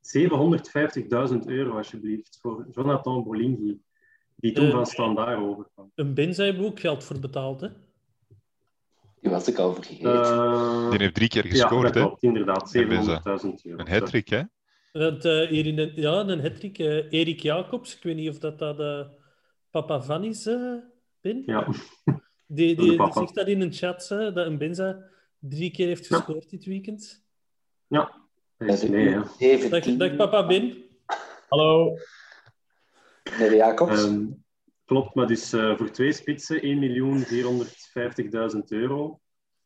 750.000 euro, alsjeblieft, voor Jonathan Bolingi, die toen uh, van standaard overkwam. Een Benza hebben we ook geld voor betaald, hè? Die was ik al vergeten. Uh, die heeft drie keer gescoord, ja, hè? Klopt, inderdaad, 700.000 euro. Een hat hè? Dat, uh, hier in ja, een hattrick. Uh, Erik Jacobs, ik weet niet of dat, dat uh, papa van is, Ben. Ja. Die, die, die zegt dat in een chat, dat een Benza drie keer heeft gescoord ja. dit weekend. Ja, dat is nee, ja. Dag, dag papa Ben. Hallo. Meneer Jacobs. Um, klopt, maar dus voor twee spitsen 1.450.000 euro.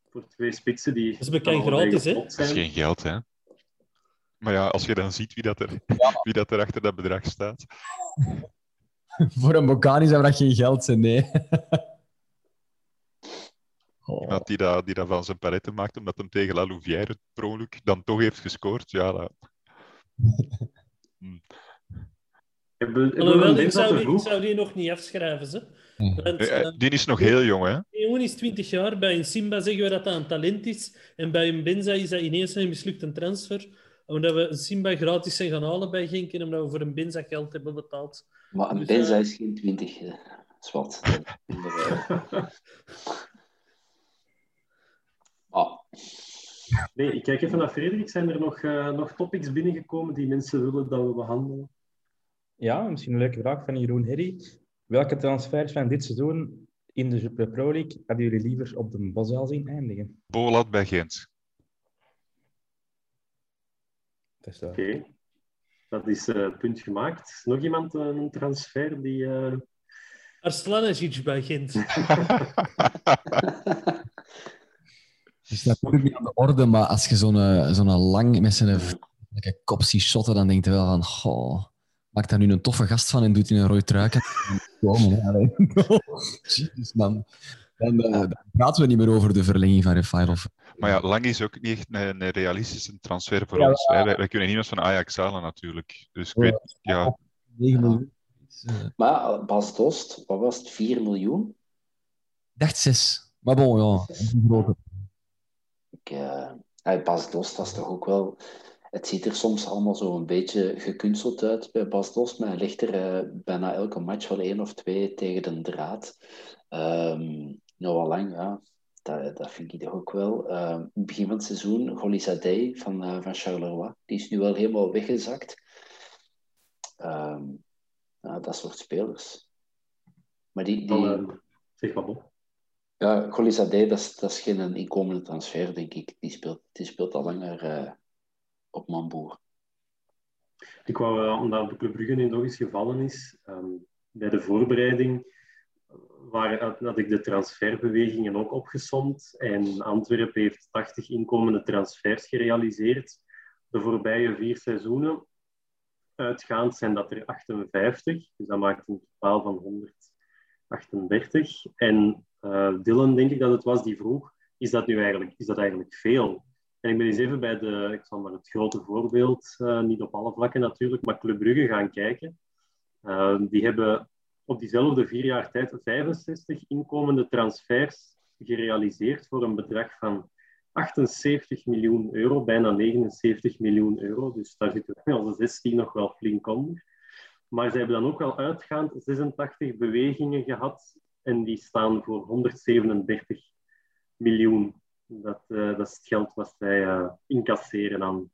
Voor twee spitsen die... Dat is bekend gratis, hè? Dat is geen geld, hè? Maar ja, als je dan ziet wie dat er, ja. (laughs) wie dat er achter dat bedrag staat. (laughs) Voor een Bocani zou dat geen geld zijn, nee. (laughs) Oh. Iemand die dat, die dat van zijn paretten maakt omdat hem tegen La Louvière per dan toch heeft gescoord, ja. Dat... hmm. Alhoewel, ik zou, die, ik zou die nog niet afschrijven. Ze. Want, uh, die is nog heel jong, hè? Die jongen is 20 jaar. Bij een Simba zeggen we dat dat een talent is. En bij een Benza is dat ineens een mislukte transfer omdat we een Simba gratis zijn gaan halen bij Genk en omdat we voor een Benza geld hebben betaald. Maar een dus, Benza uh... is geen 20, zwart. (laughs) (laughs) ah. Nee, ik kijk even naar Frederik. Zijn er nog, uh, nog topics binnengekomen die mensen willen dat we behandelen? Ja, misschien een leuke vraag van Jeroen Herry. Welke transfers van dit seizoen in de Pro League hadden jullie liever op de Boszaal zien eindigen? Bolat bij Gent. Oké, okay. dat is uh, punt gemaakt. Nog iemand uh, een transfer die... (laughs) Uh... Arslanagic bij Gent. (laughs) is natuurlijk niet aan de orde, maar als je zo'n zo'n lang met zijn kop ziet shotten, dan denk je wel van... Goh, maak daar nu een toffe gast van en doet hij een rood truik. (laughs) Jezus, man. Dan, dan praten we niet meer over de verlenging van Refailov. Maar ja, Lang is ook niet echt een, een realistische transfer voor ja, ons. Ja. Wij, wij, kunnen niemand van Ajax halen natuurlijk. Dus ik weet, ja. 9 miljoen. Maar Bas Dost, wat was het? 4 miljoen? Ik dacht 6. Maar bon, ja. Ik, uh, Bas Dost was toch ook wel... Het ziet er soms allemaal zo een beetje gekunsteld uit bij Bas Dost, maar hij ligt er uh, bijna elke match wel één of twee tegen de draad. Um, Noah Lang, ja, dat, dat vind ik toch ook wel. Uh, begin van het seizoen, Golisadeh van, uh, van Charleroi, die is nu wel helemaal weggezakt. Uh, nou, dat soort spelers. Maar die... die... Oh, zeg maar, Bob. Ja, Golisadeh, dat is, dat is geen inkomende transfer, denk ik. Die speelt, die speelt al langer uh, op Mamboer. Ik wou, omdat de Club Brugge nu nog eens gevallen is, um, bij de voorbereiding waar, had ik de transferbewegingen ook opgesomd. En Antwerpen heeft 80 inkomende transfers gerealiseerd de voorbije vier seizoenen. Uitgaand zijn dat er 58, dus dat maakt een totaal van 138. En uh, Dylan, denk ik dat het was, die vroeg, is dat nu eigenlijk, is dat eigenlijk veel? En ik ben eens even bij de, ik zal maar het grote voorbeeld, uh, niet op alle vlakken natuurlijk, maar Club Brugge gaan kijken. Uh, die hebben op diezelfde vier jaar tijd 65 inkomende transfers gerealiseerd voor een bedrag van 78 miljoen euro, bijna 79 miljoen euro. Dus daar zitten we als de 16 nog wel flink onder. Maar ze hebben dan ook wel uitgaand 86 bewegingen gehad en die staan voor 137 miljoen. Dat, uh, dat is het geld wat zij uh, incasseren aan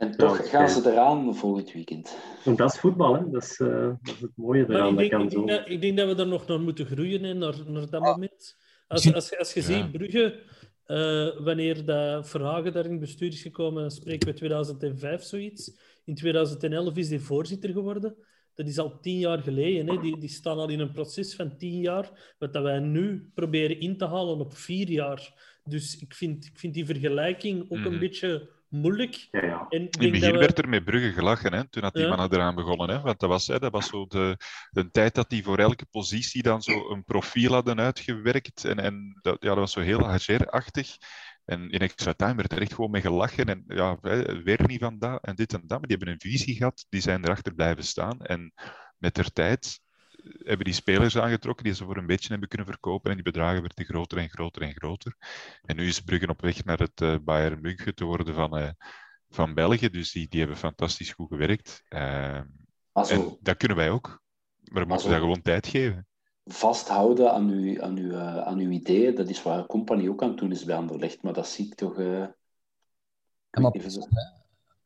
en toch gaan ze eraan volgend weekend. En dat is voetbal, hè? Dat, is, uh, dat is het mooie eraan. Ik denk, ik, denk dat, ik, denk dat, we er nog naar moeten groeien hè, naar, naar dat moment. Als, als, als je ja. ziet, Brugge Eh, wanneer dat Verhagen daar in het bestuur is gekomen, dan spreken we 2005 zoiets. In 2011 is hij voorzitter geworden. Dat is al tien jaar geleden. Hè. Die, die staan al in een proces van tien jaar, wat dat wij nu proberen in te halen op vier jaar. Dus ik vind, ik vind die vergelijking ook een Mhm. beetje moeilijk. Ja, ja. En In het begin we- werd er met Brugge gelachen, hè, toen had die Ja. mannen eraan begonnen. Hè, want dat was, hè, dat was zo de, de tijd dat die voor elke positie dan zo een profiel hadden uitgewerkt. En, en dat, ja, dat was zo heel Hager-achtig. En in extra time werd er echt gewoon mee gelachen. En ja, hè, weer niet van dat en dit en dat. Maar die hebben een visie gehad, die zijn erachter blijven staan. En met der tijd hebben die spelers aangetrokken die ze voor een beetje hebben kunnen verkopen. En die bedragen werden groter en groter en groter. En nu is Brugge op weg naar het eh, Bayern München te worden van, eh, van België. Dus die, die hebben fantastisch goed gewerkt. Eh, zo en dat kunnen wij ook. Maar we moeten dat gewoon tijd geven. vasthouden aan uw, aan, uw, eh, aan uw ideeën, dat is waar Company ook aan het doen is bij Anderlecht. Maar dat zie ik toch... eh, Ja, maar even zo-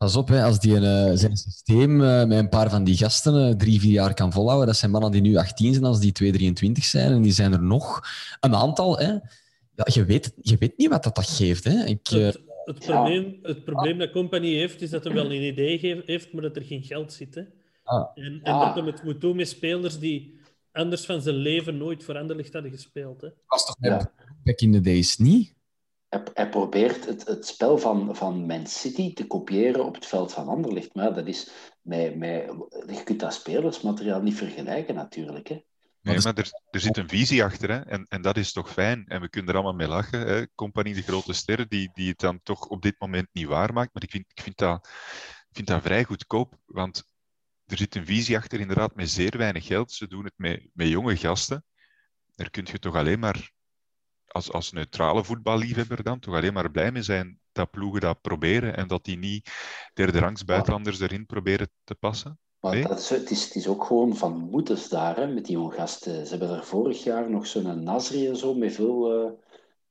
Pas op, hè, als die een, eh, zijn systeem eh, met een paar van die gasten eh, drie, vier jaar kan volhouden. Dat zijn mannen die nu 18 zijn als die 2, 23 zijn. En die zijn er nog een aantal. Hè. Ja, je, weet, je weet niet wat dat, dat geeft. Hè. Ik, Het, het, probleem, het probleem dat Company heeft, is dat hij wel een idee heeft, maar dat er geen geld zit. Hè. Ah. En, en Ja. dat hij het moet doen met spelers die anders van zijn leven nooit voor Anderlecht hadden gespeeld. Hè. was toch Ja. met back in the days niet? Hij, hij probeert het, het spel van, van Man City te kopiëren op het veld van Anderlecht. Maar dat is met, met, je kunt dat spelersmateriaal niet vergelijken natuurlijk. Hè. Nee, maar er, er zit een visie achter. Hè? En, en dat is toch fijn. En we kunnen er allemaal mee lachen. Hè? Compagnie de grote sterren, die, die het dan toch op dit moment niet waarmaakt. Maar ik vind, ik vind, dat, ik vind dat vrij goedkoop. Want er zit een visie achter, inderdaad, met zeer weinig geld. Ze doen het met, met jonge gasten. Daar kun je toch alleen maar, als, als neutrale voetballiefhebber dan, toch alleen maar blij mee zijn dat ploegen dat proberen. En dat die niet derde rangs buitenlanders erin proberen te passen. Maar Nee. dat is, het, is, het is ook gewoon van moeders daar, hè, met die jonge gasten. Ze hebben er vorig jaar nog zo'n Nasri en zo, met veel eh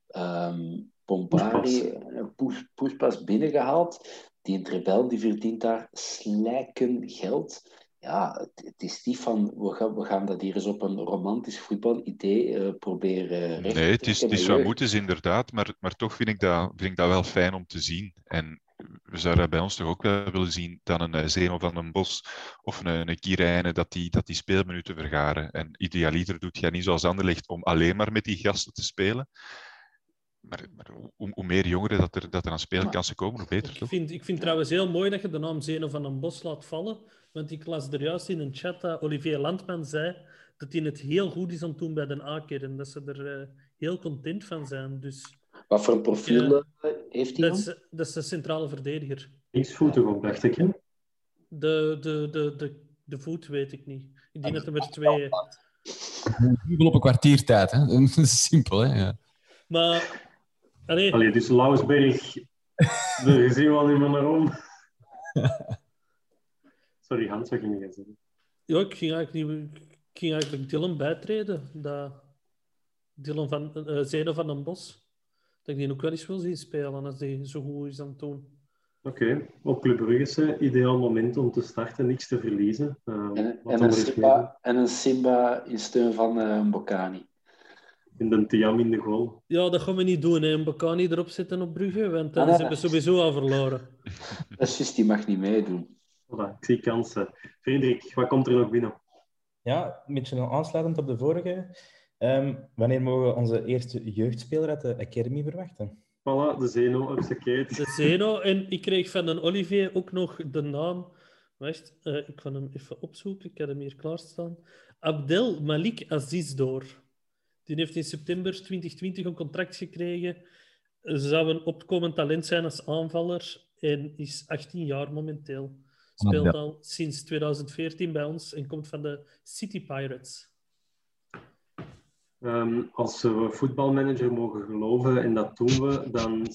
ehm, Pompari, eh, poes- poespas binnengehaald. Die een rebel die verdient daar slijken geld. Ja, het, het is niet van, we gaan, we gaan dat hier eens op een romantisch voetbalidee eh proberen recht Nee, het is, het is wat jeugd. moeten inderdaad, maar, maar toch vind ik, dat, vind ik dat wel fijn om te zien. En we zouden bij ons toch ook wel willen zien dat een eh, Zeno van den Bos of een, een Kirijnen, dat die, dat die speelminuten vergaren. En idealiter doet jij niet zoals Anderlecht om alleen maar met die gasten te spelen. Maar, maar hoe, hoe meer jongeren dat er, dat er aan speelkansen komen, hoe beter Ik toch? vind, ik vind trouwens heel mooi dat je de naam Zeno van den Bos laat vallen. Want ik las er juist in een chat dat Olivier Landman zei dat hij het heel goed is aan het doen bij Den Aker. En dat ze er eh, heel content van zijn. Dus Wat voor een profiel eh, heeft hij dat dan? is, dat is de centrale verdediger. Linksvoetig ook, dacht ik. Hè? De, de, de, de, de voet weet ik niet. Ik denk dat er maar twee... Dubbel op een kwartiertijd. Hè. (laughs) Dat is simpel. Hè. Ja. Maar... Allee, Allee, dus Lausberg, daar zien we al niet meer naar om. (laughs) Sorry, Hans, wat ging je zeggen? ja, ik ging eigenlijk, niet, ik ging eigenlijk Dylan bijtreden. Dat Dylan van, eh Zeno van den Bos. Dat ik die ook wel eens wil zien spelen als die zo goed is aan het doen. Oké, op Club Brugge is het ideaal moment om te starten, niks te verliezen. Uh, En, een Simba, en een Simba in steun van eh Mbokani. In de Tiam in de goal. Ja, dat gaan we niet doen. Hè. Een Bacani erop zetten op Brugge, want dan Ah, nee. hebben sowieso al verloren. (laughs) Dat is juist, die mag niet meedoen. Voilà, ik zie kansen. Frederik, wat komt er nog binnen? Ja, een beetje aansluitend op de vorige. Ehm, wanneer mogen we onze eerste jeugdspeler uit de Academy verwachten? Voilà, de Zeno op zijn keet. De Zeno. En ik kreeg van een Olivier ook nog de naam. Wacht, eh, ik ga hem even opzoeken. Ik heb hem hier klaarstaan. Abdel Malik Aziz door. Die heeft in september 2020 een contract gekregen. Zou een opkomend talent zijn als aanvaller. En is 18 jaar momenteel. Speelt al sinds 2014 bij ons en komt van de City Pirates. Ehm, als we voetbalmanager mogen geloven, en dat doen we, dan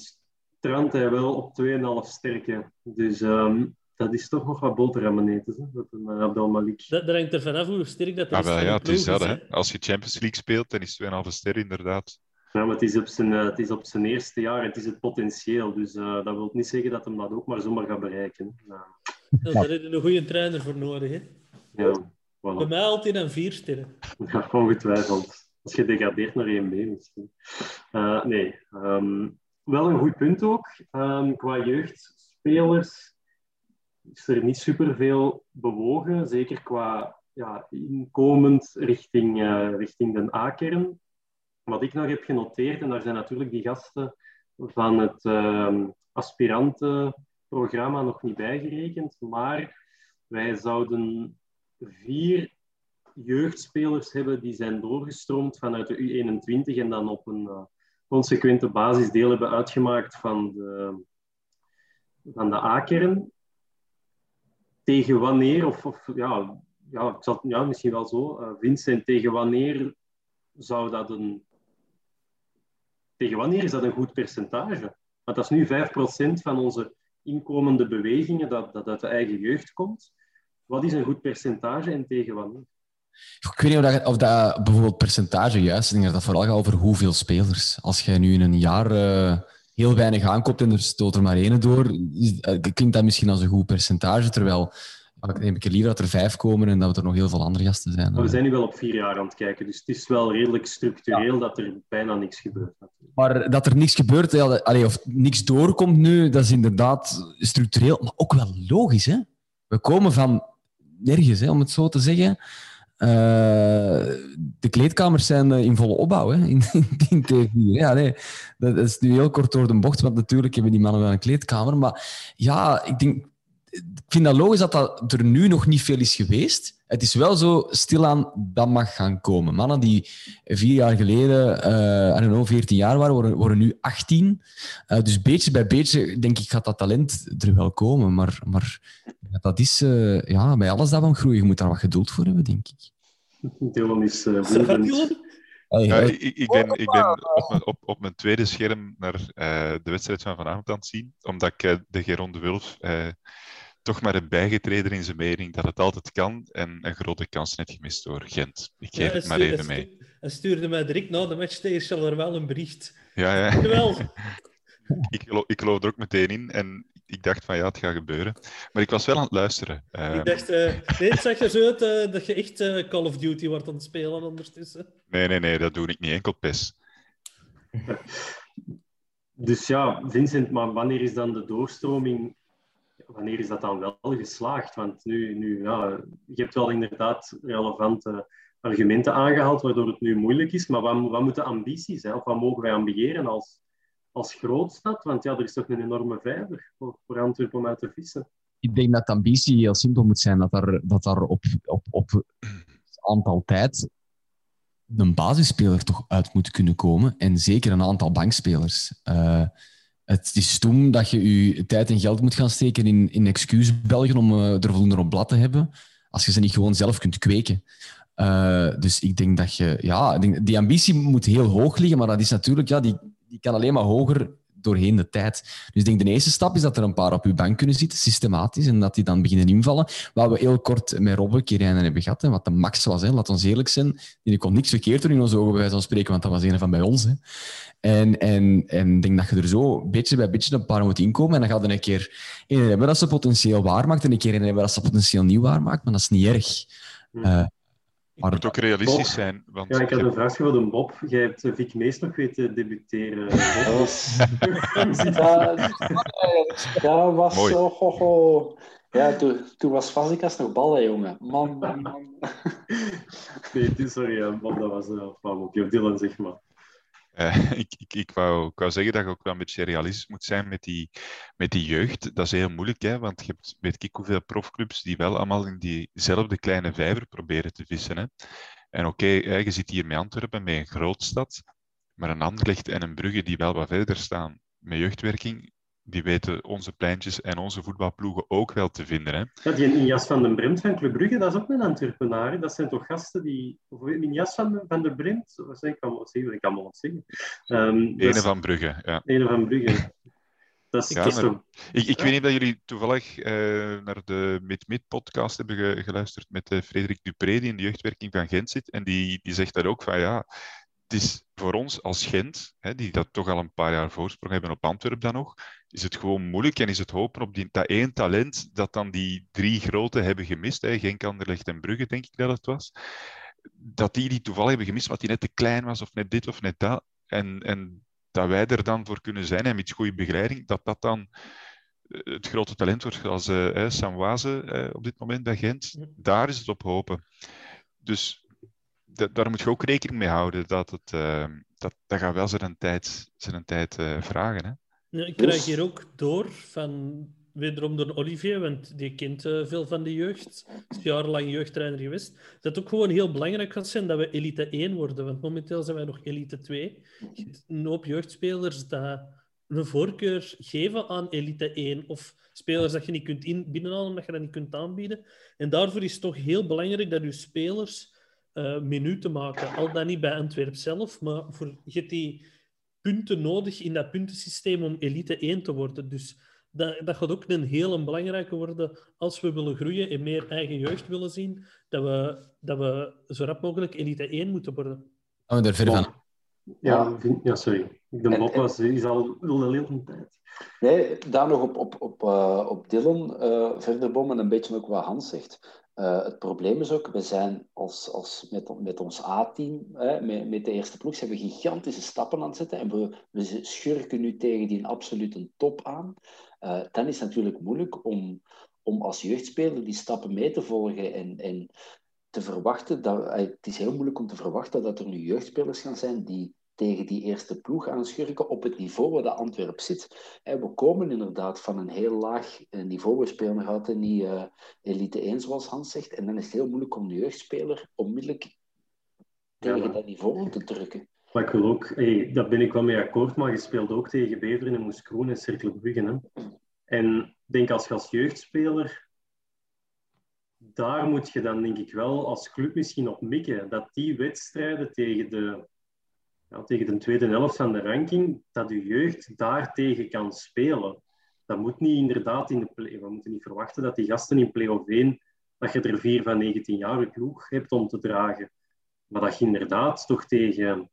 strandt hij wel op 2,5 sterke. Dus ehm, dat is toch nog wat boterhammen eten, hè? dat een uh, Abdel Malik. Dat, dat hangt er vanaf hoe sterk dat Ah, van ja, het is dat. is, Hè. Als je Champions League speelt, dan is 2,5 ster inderdaad. Ja, maar het is op zijn, eh, het is op zijn eerste jaar, het is het potentieel. Dus eh, dat wil niet zeggen dat hij dat ook maar zomaar gaat bereiken. Ja, (laughs) Ja, daar heb je een goede trainer voor nodig. Hè? ja, Bij voilà. mij altijd een vier sterren. (laughs) Ja, ongetwijfeld. Als je degradeert naar 1B misschien. Eh, nee, ehm, wel een goed punt ook. Um, qua jeugdspelers is er niet superveel bewogen, zeker qua ja, inkomend richting, uh, richting de A-kern. Wat ik nog heb genoteerd, en daar zijn natuurlijk die gasten van het uh, aspirantenprogramma nog niet bijgerekend, maar wij zouden vier jeugdspelers hebben die zijn doorgestroomd vanuit de U21 en dan op een uh, consequente basis deel hebben uitgemaakt van de, van de A-kern. Tegen wanneer, of, of ja, ja, ik zal, ja, misschien wel zo, uh, Vincent, tegen wanneer zou dat een... Tegen wanneer is dat een goed percentage? Want dat is nu 5% van onze inkomende bewegingen dat, dat uit de eigen jeugd komt. Wat is een goed percentage en tegen wanneer? Ik weet niet of dat, of bijvoorbeeld percentage juist is. Ik denk dat vooral gaat over hoeveel spelers. Als jij nu in een jaar uh, heel weinig aankoopt en er stoot er maar één door, is, uh, klinkt dat misschien als een goed percentage. Terwijl neem ik liever dat er vijf komen en dat er nog heel veel andere gasten zijn. Maar we zijn nu wel op vier jaar aan het kijken, dus het is wel redelijk structureel ja. dat er bijna niks gebeurt. Maar dat er niks gebeurt, ja, allee, of niks doorkomt nu, dat is inderdaad structureel, maar ook wel logisch. Hè? We komen van nergens, hè, om het zo te zeggen. Uh, de kleedkamers zijn in volle opbouw hè, in, (laughs) in TV. Ja, nee, dat is nu heel kort door de bocht, want natuurlijk hebben die mannen wel een kleedkamer. Maar ja, ik denk, ik vind dat logisch dat, dat er nu nog niet veel is geweest. Het is wel zo stilaan, dat mag gaan komen. Mannen die vier jaar geleden, uh, I don't know, 14 jaar waren, worden, worden nu 18. Uh, dus beetje bij beetje, denk ik, gaat dat talent er wel komen. Maar, maar dat is, uh, ja, bij alles dat van groeien, je moet daar wat geduld voor hebben, denk ik. Dylan is uh, Hey, ja, ik, ik, ben, ik ben op mijn, op, op mijn tweede scherm naar uh, de wedstrijd van vanavond aan het zien, omdat ik uh, de Geron de Wulf uh, toch maar heb bijgetreden in zijn mening dat het altijd kan en een grote kans net gemist door Gent. Ik geef ja, het maar even mee. Hij stuurde mij direct na de match tegen wel een bericht. Ja, ja. (laughs) Ik, geloof, ik geloof er ook meteen in en ik dacht van ja, het gaat gebeuren. Maar ik was wel aan het luisteren. Uh... Ik dacht, uh, nee, het zag er zo uit uh, dat je echt Call of Duty wordt aan het spelen ondertussen. Nee, nee, nee, dat doe ik niet enkel PES. (laughs) dus ja, Vincent, maar wanneer is dan de doorstroming wanneer is dat dan wel geslaagd? Want nu, nu je hebt wel inderdaad relevante argumenten aangehaald waardoor het nu moeilijk is, maar wat, wat moet de ambitie zijn? Of wat mogen wij ambiëren als, als grootstad? Want ja, er is toch een enorme vijver voor, voor Antwerpen om uit te vissen. Ik denk dat de ambitie heel simpel moet zijn, dat er, dat er op, op, op aantal tijd een basisspeler toch uit moet kunnen komen. En zeker een aantal bankspelers. Uh, het is stom dat je je tijd en geld moet gaan steken in, in excuusbelgen om uh, er voldoende op blad te hebben, als je ze niet gewoon zelf kunt kweken. Uh, dus ik denk dat je, ja, die ambitie moet heel hoog liggen, maar dat is natuurlijk, ja, die, die kan alleen maar hoger doorheen de tijd. Dus ik denk de eerste stap is dat er een paar op uw bank kunnen zitten, systematisch, en dat die dan beginnen invallen. Wat we heel kort met Robbe Kirijnen hebben gehad, en wat de max was, hè, laat ons eerlijk zijn, die kon niks verkeerd doen in onze ogen, bij wijze van spreken, want dat was een van bij ons. Hè. En, en, en ik denk dat je er zo beetje bij beetje een paar moet inkomen, en dan gaat er een keer een hebben dat ze potentieel waar maakt, en een keer een hebben dat ze potentieel niet waar maakt, maar dat is niet erg. Uh, maar het moet ook realistisch zijn. Want ja, ik had een vraag voor de Bob. Jij hebt Vic Mees nog weten debuteren. (laughs) ja, was Mooi. zo. Ho, ho. Ja, toen, toen was Fazikas nog ballen, jongen. Man, man, man. (laughs) nee, sorry, Bob, dat was uh, Of Dylan, zeg maar. (laughs) Uh, ik, ik, wou, wou zeggen dat je ook wel een beetje realistisch moet zijn met die, met die jeugd. Dat is heel moeilijk, hè, want je hebt, weet ik hoeveel profclubs die wel allemaal in diezelfde kleine vijver proberen te vissen. Hè. En oké, je zit hier met Antwerpen, met een grootstad, maar een Anderlecht en een Brugge die wel wat verder staan met jeugdwerking, die weten onze pleintjes en onze voetbalploegen ook wel te vinden. Hè? Ja, die in Jas van den Bremt van Club Brugge, dat is ook een Antwerpenaar. Dat zijn toch gasten die... Of in Jas van, van den Bremt? Wat ik kan wel zeggen? Ik kan wel zeggen. Um, Ene van Brugge, ja. Ene van Brugge. Dat is, ja, ik, ik weet niet of jullie toevallig uh, naar de Mid-Mid-podcast hebben ge geluisterd met uh, Frederik Dupré, die in de jeugdwerking van Gent zit. En die, die zegt daar ook van, ja, het is voor ons als Gent, hè, die dat toch al een paar jaar voorsprong hebben op Antwerpen dan nog, is het gewoon moeilijk en is het hopen op die, dat één talent dat dan die drie grote hebben gemist, hè, Genk, Anderlecht en Brugge, denk ik dat het was, dat die die toevallig hebben gemist, wat die net te klein was of net dit of net dat. En, en dat wij er dan voor kunnen zijn en met goede begeleiding, dat dat dan eh, het grote talent wordt, zoals uh, Sam Waze uh, op dit moment bij Gent. Daar is het op hopen. Dus daar moet je ook rekening mee houden. Dat, het, dat, dat gaat wel zijn tijd, zijn tijd vragen. Hè? Ja, ik krijg hier ook door van wederom door Olivier, want die kent uh, veel van de jeugd. Is jarenlang jeugdtrainer geweest. Dat het ook gewoon heel belangrijk gaat zijn dat we elite 1 worden. Want momenteel zijn wij nog elite 2. Een hoop jeugdspelers dat een voorkeur geven aan elite 1. Of spelers dat je niet kunt in, binnenhalen omdat je dat niet kunt aanbieden. En daarvoor is het toch heel belangrijk dat je spelers uh, minuten maken. Al dan niet bij Antwerp zelf, maar voor, je hebt die punten nodig in dat puntensysteem om elite 1 te worden. Dus dat, dat gaat ook een hele belangrijke worden als we willen groeien en meer eigen jeugd willen zien, dat we, dat we zo rap mogelijk elite 1 moeten worden. Gaan we er verder van? Ja, ja, sorry. De mop was, is al een hele tijd. Nee, daar nog op, op, op, uh, op Dylan uh, verder bommen, een beetje ook wat Hans zegt. Uh, het probleem is ook, we zijn als, met, met ons A-team, met, met de eerste ploeg, zijn we gigantische stappen aan het zetten en we, schurken nu tegen die absolute top aan. Uh, dan is het natuurlijk moeilijk om, om als jeugdspeler die stappen mee te volgen en, en te verwachten. Dat, uh, het is heel moeilijk om te verwachten dat er nu jeugdspelers gaan zijn die tegen die eerste ploeg aanschurken op het niveau waar de Antwerp zit. we komen inderdaad van een heel laag eh, niveau. We spelen nog altijd niet uh, elite 1, zoals Hans zegt. En dan is het heel moeilijk om de jeugdspeler onmiddellijk tegen dat niveau te drukken. Maar ik wil ook, hey, daar ben ik wel mee akkoord, maar je speelt ook tegen Beveren en Moeskroen en Cirkelbruggen. Hè? En ik denk als je als jeugdspeler, daar moet je dan denk ik wel als club misschien op mikken. Dat die wedstrijden tegen de, tegen de tweede helft van de ranking, dat je jeugd daar tegen kan spelen. Dat moet niet inderdaad in de play. We moeten niet verwachten dat die gasten in play-off 1, dat je er vier van 19 jaar ploeg hebt om te dragen. Maar dat je inderdaad toch tegen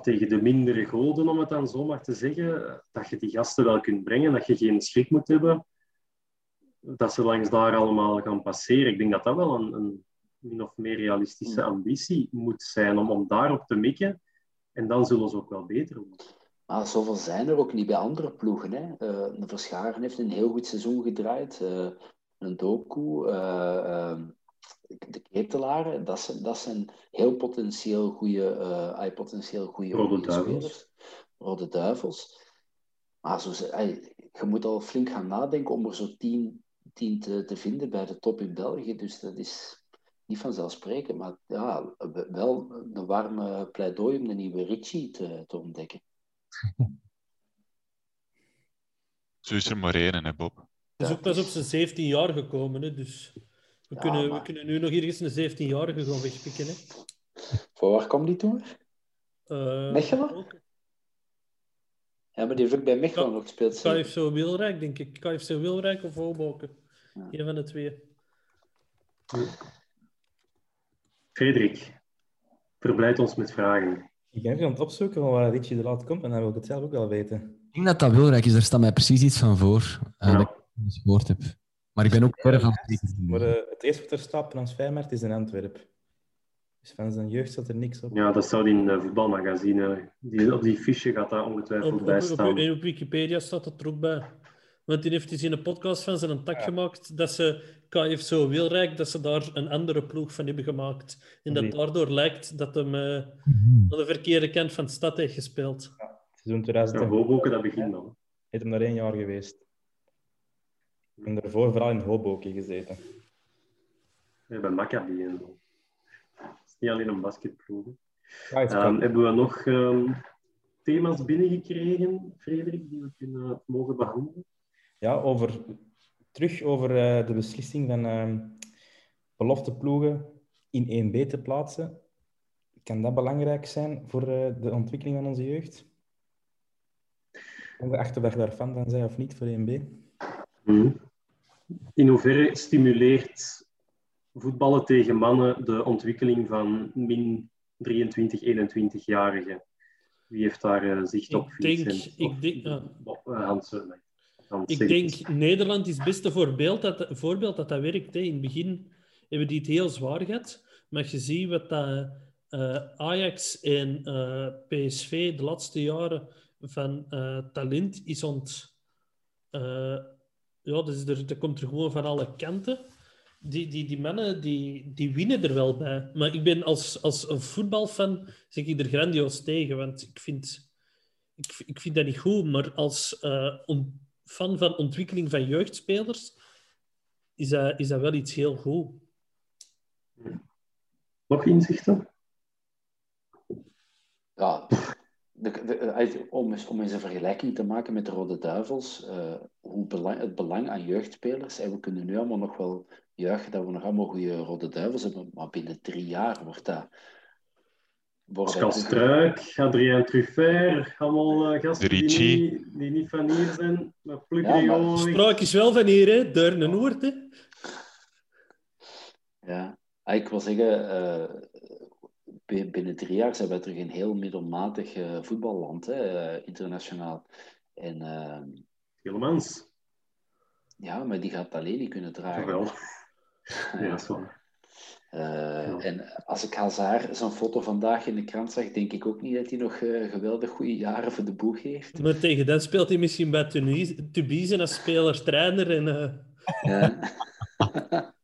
tegen de mindere goden, om het dan zo maar te zeggen, dat je die gasten wel kunt brengen, dat je geen schrik moet hebben dat ze langs daar allemaal gaan passeren. Ik denk dat dat wel een, een min of meer realistische ambitie moet zijn om, om daarop te mikken. En dan zullen ze ook wel beter worden. Maar zoveel zijn er ook niet bij andere ploegen. Hè? Uh, de Verscharen heeft een heel goed seizoen gedraaid. Uh, een Doku, uh, de ketelaren, dat zijn, dat zijn heel potentieel goede, potentieel goede Rode duivels. Rode duivels. Maar zo, je moet al flink gaan nadenken om er zo tien, tien te, te vinden bij de top in België. Dus dat is niet vanzelfsprekend. Maar ja, wel een warme pleidooi om de nieuwe Richie te, te ontdekken. (laughs) Zo is er maar één, hè, Bob. Hij is ook pas op zijn 17 jaar gekomen, hè, dus... We, kunnen, we kunnen nu nog ergens een 17-jarige gaan wegpikken. Hè? Voor waar komt die toen? Uh, Mechelen? Ja, maar die heeft ook bij Mechelen nog gespeeld. KFC Wilrijk, denk ik. KFC Wilrijk of Hoboken. Ja. Een van de twee. Frederik, verblijd ons met vragen. Ik ben even aan het opzoeken van waar Richie de Laat komt en dan wil ik het zelf ook wel weten. Ik denk dat dat Wilrijk is. Daar staat mij precies iets van voor. Uh, ja. Dat ik het gehoord heb. Maar ik ben ook verder van Maar uh, het eerste wat er staat transfermarkt is in Antwerpen. Dus van zijn jeugd staat er niks op. Ja, dat staat in het voetbalmagazine. Die, op die fiche gaat dat ongetwijfeld op, bij staan. Op, op, Wikipedia staat het er ook bij. Want die heeft dus in een podcast van zijn een tak gemaakt dat ze KF zo Wilrijk, dat ze daar een andere ploeg van hebben gemaakt. En dat daardoor lijkt dat hem uh, aan de verkeerde kant van de stad heeft gespeeld. Ja, seizoen 2000. Ja, Hoboken, dat begint dan. Heeft hem daar één jaar geweest. En daarvoor vooral in Hoboken gezeten. Ja, bij Maccabi en zo. Het is niet alleen een basketploeg. um, hebben we nog um, thema's binnengekregen, Frederik, die we kunnen mogen behandelen? Ja, over, terug over uh, de beslissing van uh, belofteploegen in 1B te plaatsen. Kan dat belangrijk zijn voor uh, de ontwikkeling van onze jeugd? Ongeacht of je daar fan van zijn of niet voor 1B? Mm in hoeverre stimuleert voetballen tegen mannen de ontwikkeling van min 23, 21-jarigen? Wie heeft daar uh, zicht op? Ik denk, ik denk, uh, Hans, Hans ik denk Nederland is het beste voorbeeld dat, voorbeeld dat dat werkt. Hè. In het begin hebben die het heel zwaar gehad. Maar je ziet wat dat eh, Ajax en eh, PSV de laatste jaren van eh, talent is ont... ja, dus er, er komt er gewoon van alle kanten. Die, die, die mannen die, die winnen er wel bij. Maar ik ben als, als een voetbalfan zeg ik er grandioos tegen. Want ik vind, ik, ik vind dat niet goed. Maar als on- fan van ontwikkeling van jeugdspelers is dat, is dat wel iets heel goed. Nog inzichten? Ja, de, de- uit- om, eens, om eens een vergelijking te maken met de Rode Duivels, eh, hoe belang, het belang aan jeugdspelers, en we kunnen nu allemaal nog wel juichen dat we nog allemaal goede Rode Duivels hebben, maar binnen drie jaar wordt dat... Pascal Struik, Adrien Truffert, allemaal eh, gasten die niet, die niet van hier zijn. Maar Ja, maar Spraak is wel van hier, hè? Deurne Noord, hè? Ja, Ah, ik wil zeggen, eh, bi- binnen drie jaar zijn wij terug een heel middelmatig eh, voetballand, hè, internationaal. En eh, Hellemans. ja, maar die gaat het alleen niet kunnen dragen. Jawel. (laughs) Ja, dat is waar. Eh, En als ik Hazard zo'n foto vandaag in de krant zag, denk ik ook niet dat hij nog eh, geweldig goede jaren voor de boeg heeft. Maar tegen dat speelt hij misschien bij Tubize als speler-trainer. En, eh, Ja. (laughs)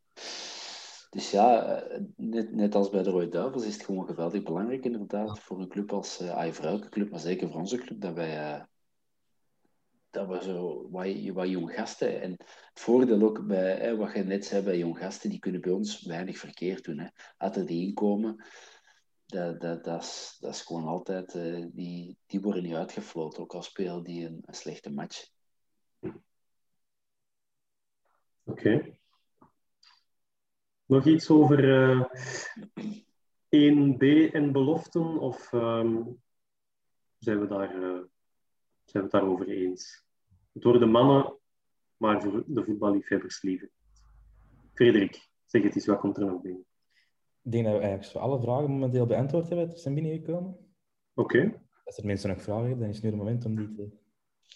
dus ja, net, net als bij de Rode Duivels is het gewoon geweldig belangrijk inderdaad voor een club als uh, voor elke club, maar zeker voor onze club, dat wij, dat we zo wat, wat jong gasten. En het voordeel ook bij hè, wat je net zei bij jong gasten, die kunnen bij ons weinig verkeerd doen. Hè. Die inkomen, dat, dat, dat, is, dat is gewoon altijd, eh, die, die worden niet uitgefloten, ook al spelen die een, een slechte match. Oké. Nog iets over eh 1B en beloften? Of ehm, zijn, we daar, eh, zijn we het daarover eens? Het worden mannen, maar voor de voetballiefhebbers liever. Frederik, zeg het eens, wat komt er nog binnen? Ik denk dat we eigenlijk alle vragen momenteel beantwoord hebben die zijn binnengekomen. Oké. Als er mensen nog vragen hebben, dan is het nu het moment om die te...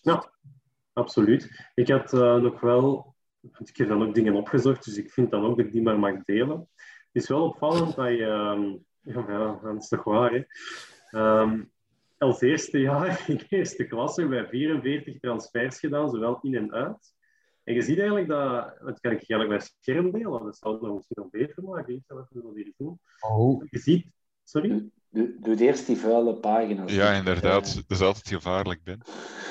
Ja, absoluut. Ik had eh, nog wel, ik heb dan ook dingen opgezocht, dus ik vind dan ook dat ik die maar mag delen. Het is wel opvallend dat je, ehm, (laughs) ja, ja, dat is toch waar, hè? Ehm, als eerste jaar (laughs) in eerste klasse hebben wij 44 transfers gedaan, zowel in en uit. En je ziet eigenlijk dat, dat kan ik eigenlijk bij scherm delen, dat zou het nog misschien nog beter maken. Ik zal even wat hier doen. Oh, Je ziet, sorry? Doe, doe eerst die vuile pagina's. Ja, inderdaad. Eh, Dat is altijd gevaarlijk, Ben.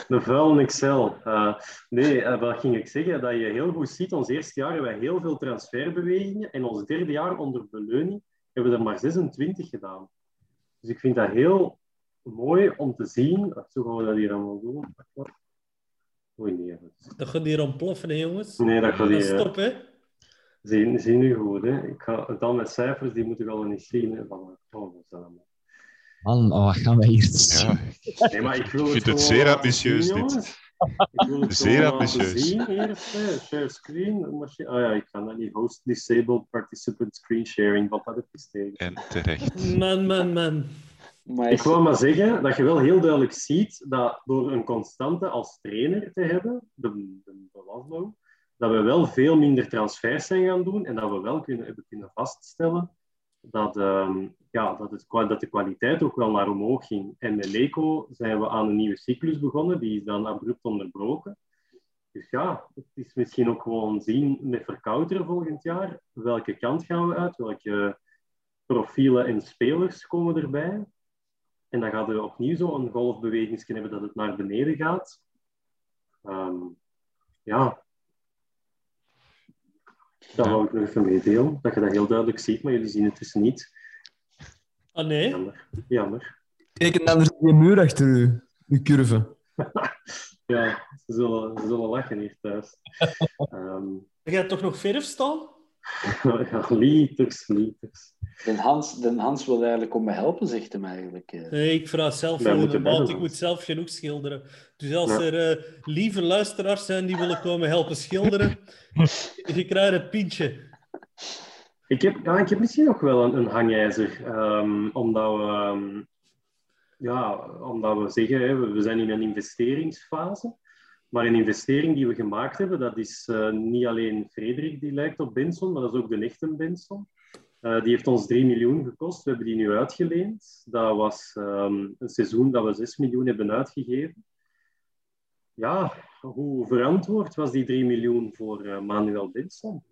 Een vuil Excel. Uh, nee, uh, wat ging ik zeggen? Dat je heel goed ziet, ons eerste jaar hebben wij heel veel transferbewegingen en ons derde jaar onder beleuning hebben we er maar 26 gedaan. Dus ik vind dat heel mooi om te zien. Zo gaan we dat hier allemaal doen. Oei, nee. Dat gaat hier ontploffen, hè, jongens. Nee, dat gaat hier... Stop, hè. Zie, zie nu goed, hè. Ik ga dan met cijfers, die moeten we al niet zien. Hè. Van, oh, is allemaal. Man, oh, wat gaan wij hier Ja, Nee, maar ik wil Ik vind het zeer ambitieus, zien, dit. jongens. Ik wil het (laughs) Zeer ambitieus. zien eerst. hè. Share screen. machine- Ah ja, ik kan dat niet. Host disabled participant screen sharing. Wat dat even tegen. en terecht. Man, man, man. Maar Ik wil maar zeggen dat je wel heel duidelijk ziet dat door een constante als trainer te hebben, de, de, de Laszlo, dat we wel veel minder transfers zijn gaan doen en dat we wel kunnen, hebben kunnen vaststellen dat, ehm, ja, dat, het, dat de kwaliteit ook wel naar omhoog ging. En met Leco zijn we aan een nieuwe cyclus begonnen, die is dan abrupt onderbroken. Dus ja, het is misschien ook gewoon zien met verkouteren volgend jaar. Welke kant gaan we uit? Welke profielen en spelers komen erbij? En dan gaat er opnieuw zo een golfbeweging hebben dat het naar beneden gaat. Ehm, ja. Dat wou ik nog even meedelen, dat je dat heel duidelijk ziet, maar jullie zien het dus niet. Ah, nee? Jammer. Jammer. Teken dan er die muur achter u, uw curve. (laughs) Ja, ze zullen, ze zullen lachen hier thuis. (laughs) Ehm Ga je toch nog verf staan? (laughs) ja, liters, liters. Den Hans, Den Hans wil eigenlijk om me helpen, zegt hem eigenlijk. eh. Nee, ik vraag zelf voor moeten de. Ik moet zelf genoeg schilderen. Dus als Ja. er eh, lieve luisteraars zijn die willen komen helpen schilderen, (laughs) je krijgt het pintje. Ik heb, ja, ik heb misschien nog wel een, een hangijzer. ehm, omdat, we, ehm, ja, omdat we zeggen, hè, we we zijn in een investeringsfase. Maar een investering die we gemaakt hebben, dat is eh, niet alleen Frederik die lijkt op Benson, maar dat is ook de echte Benson. Uh, die heeft ons 3 miljoen gekost. We hebben die nu uitgeleend. Dat was um, een seizoen dat we 6 miljoen hebben uitgegeven. Ja, hoe verantwoord was die 3 miljoen voor uh, Manuel Benson?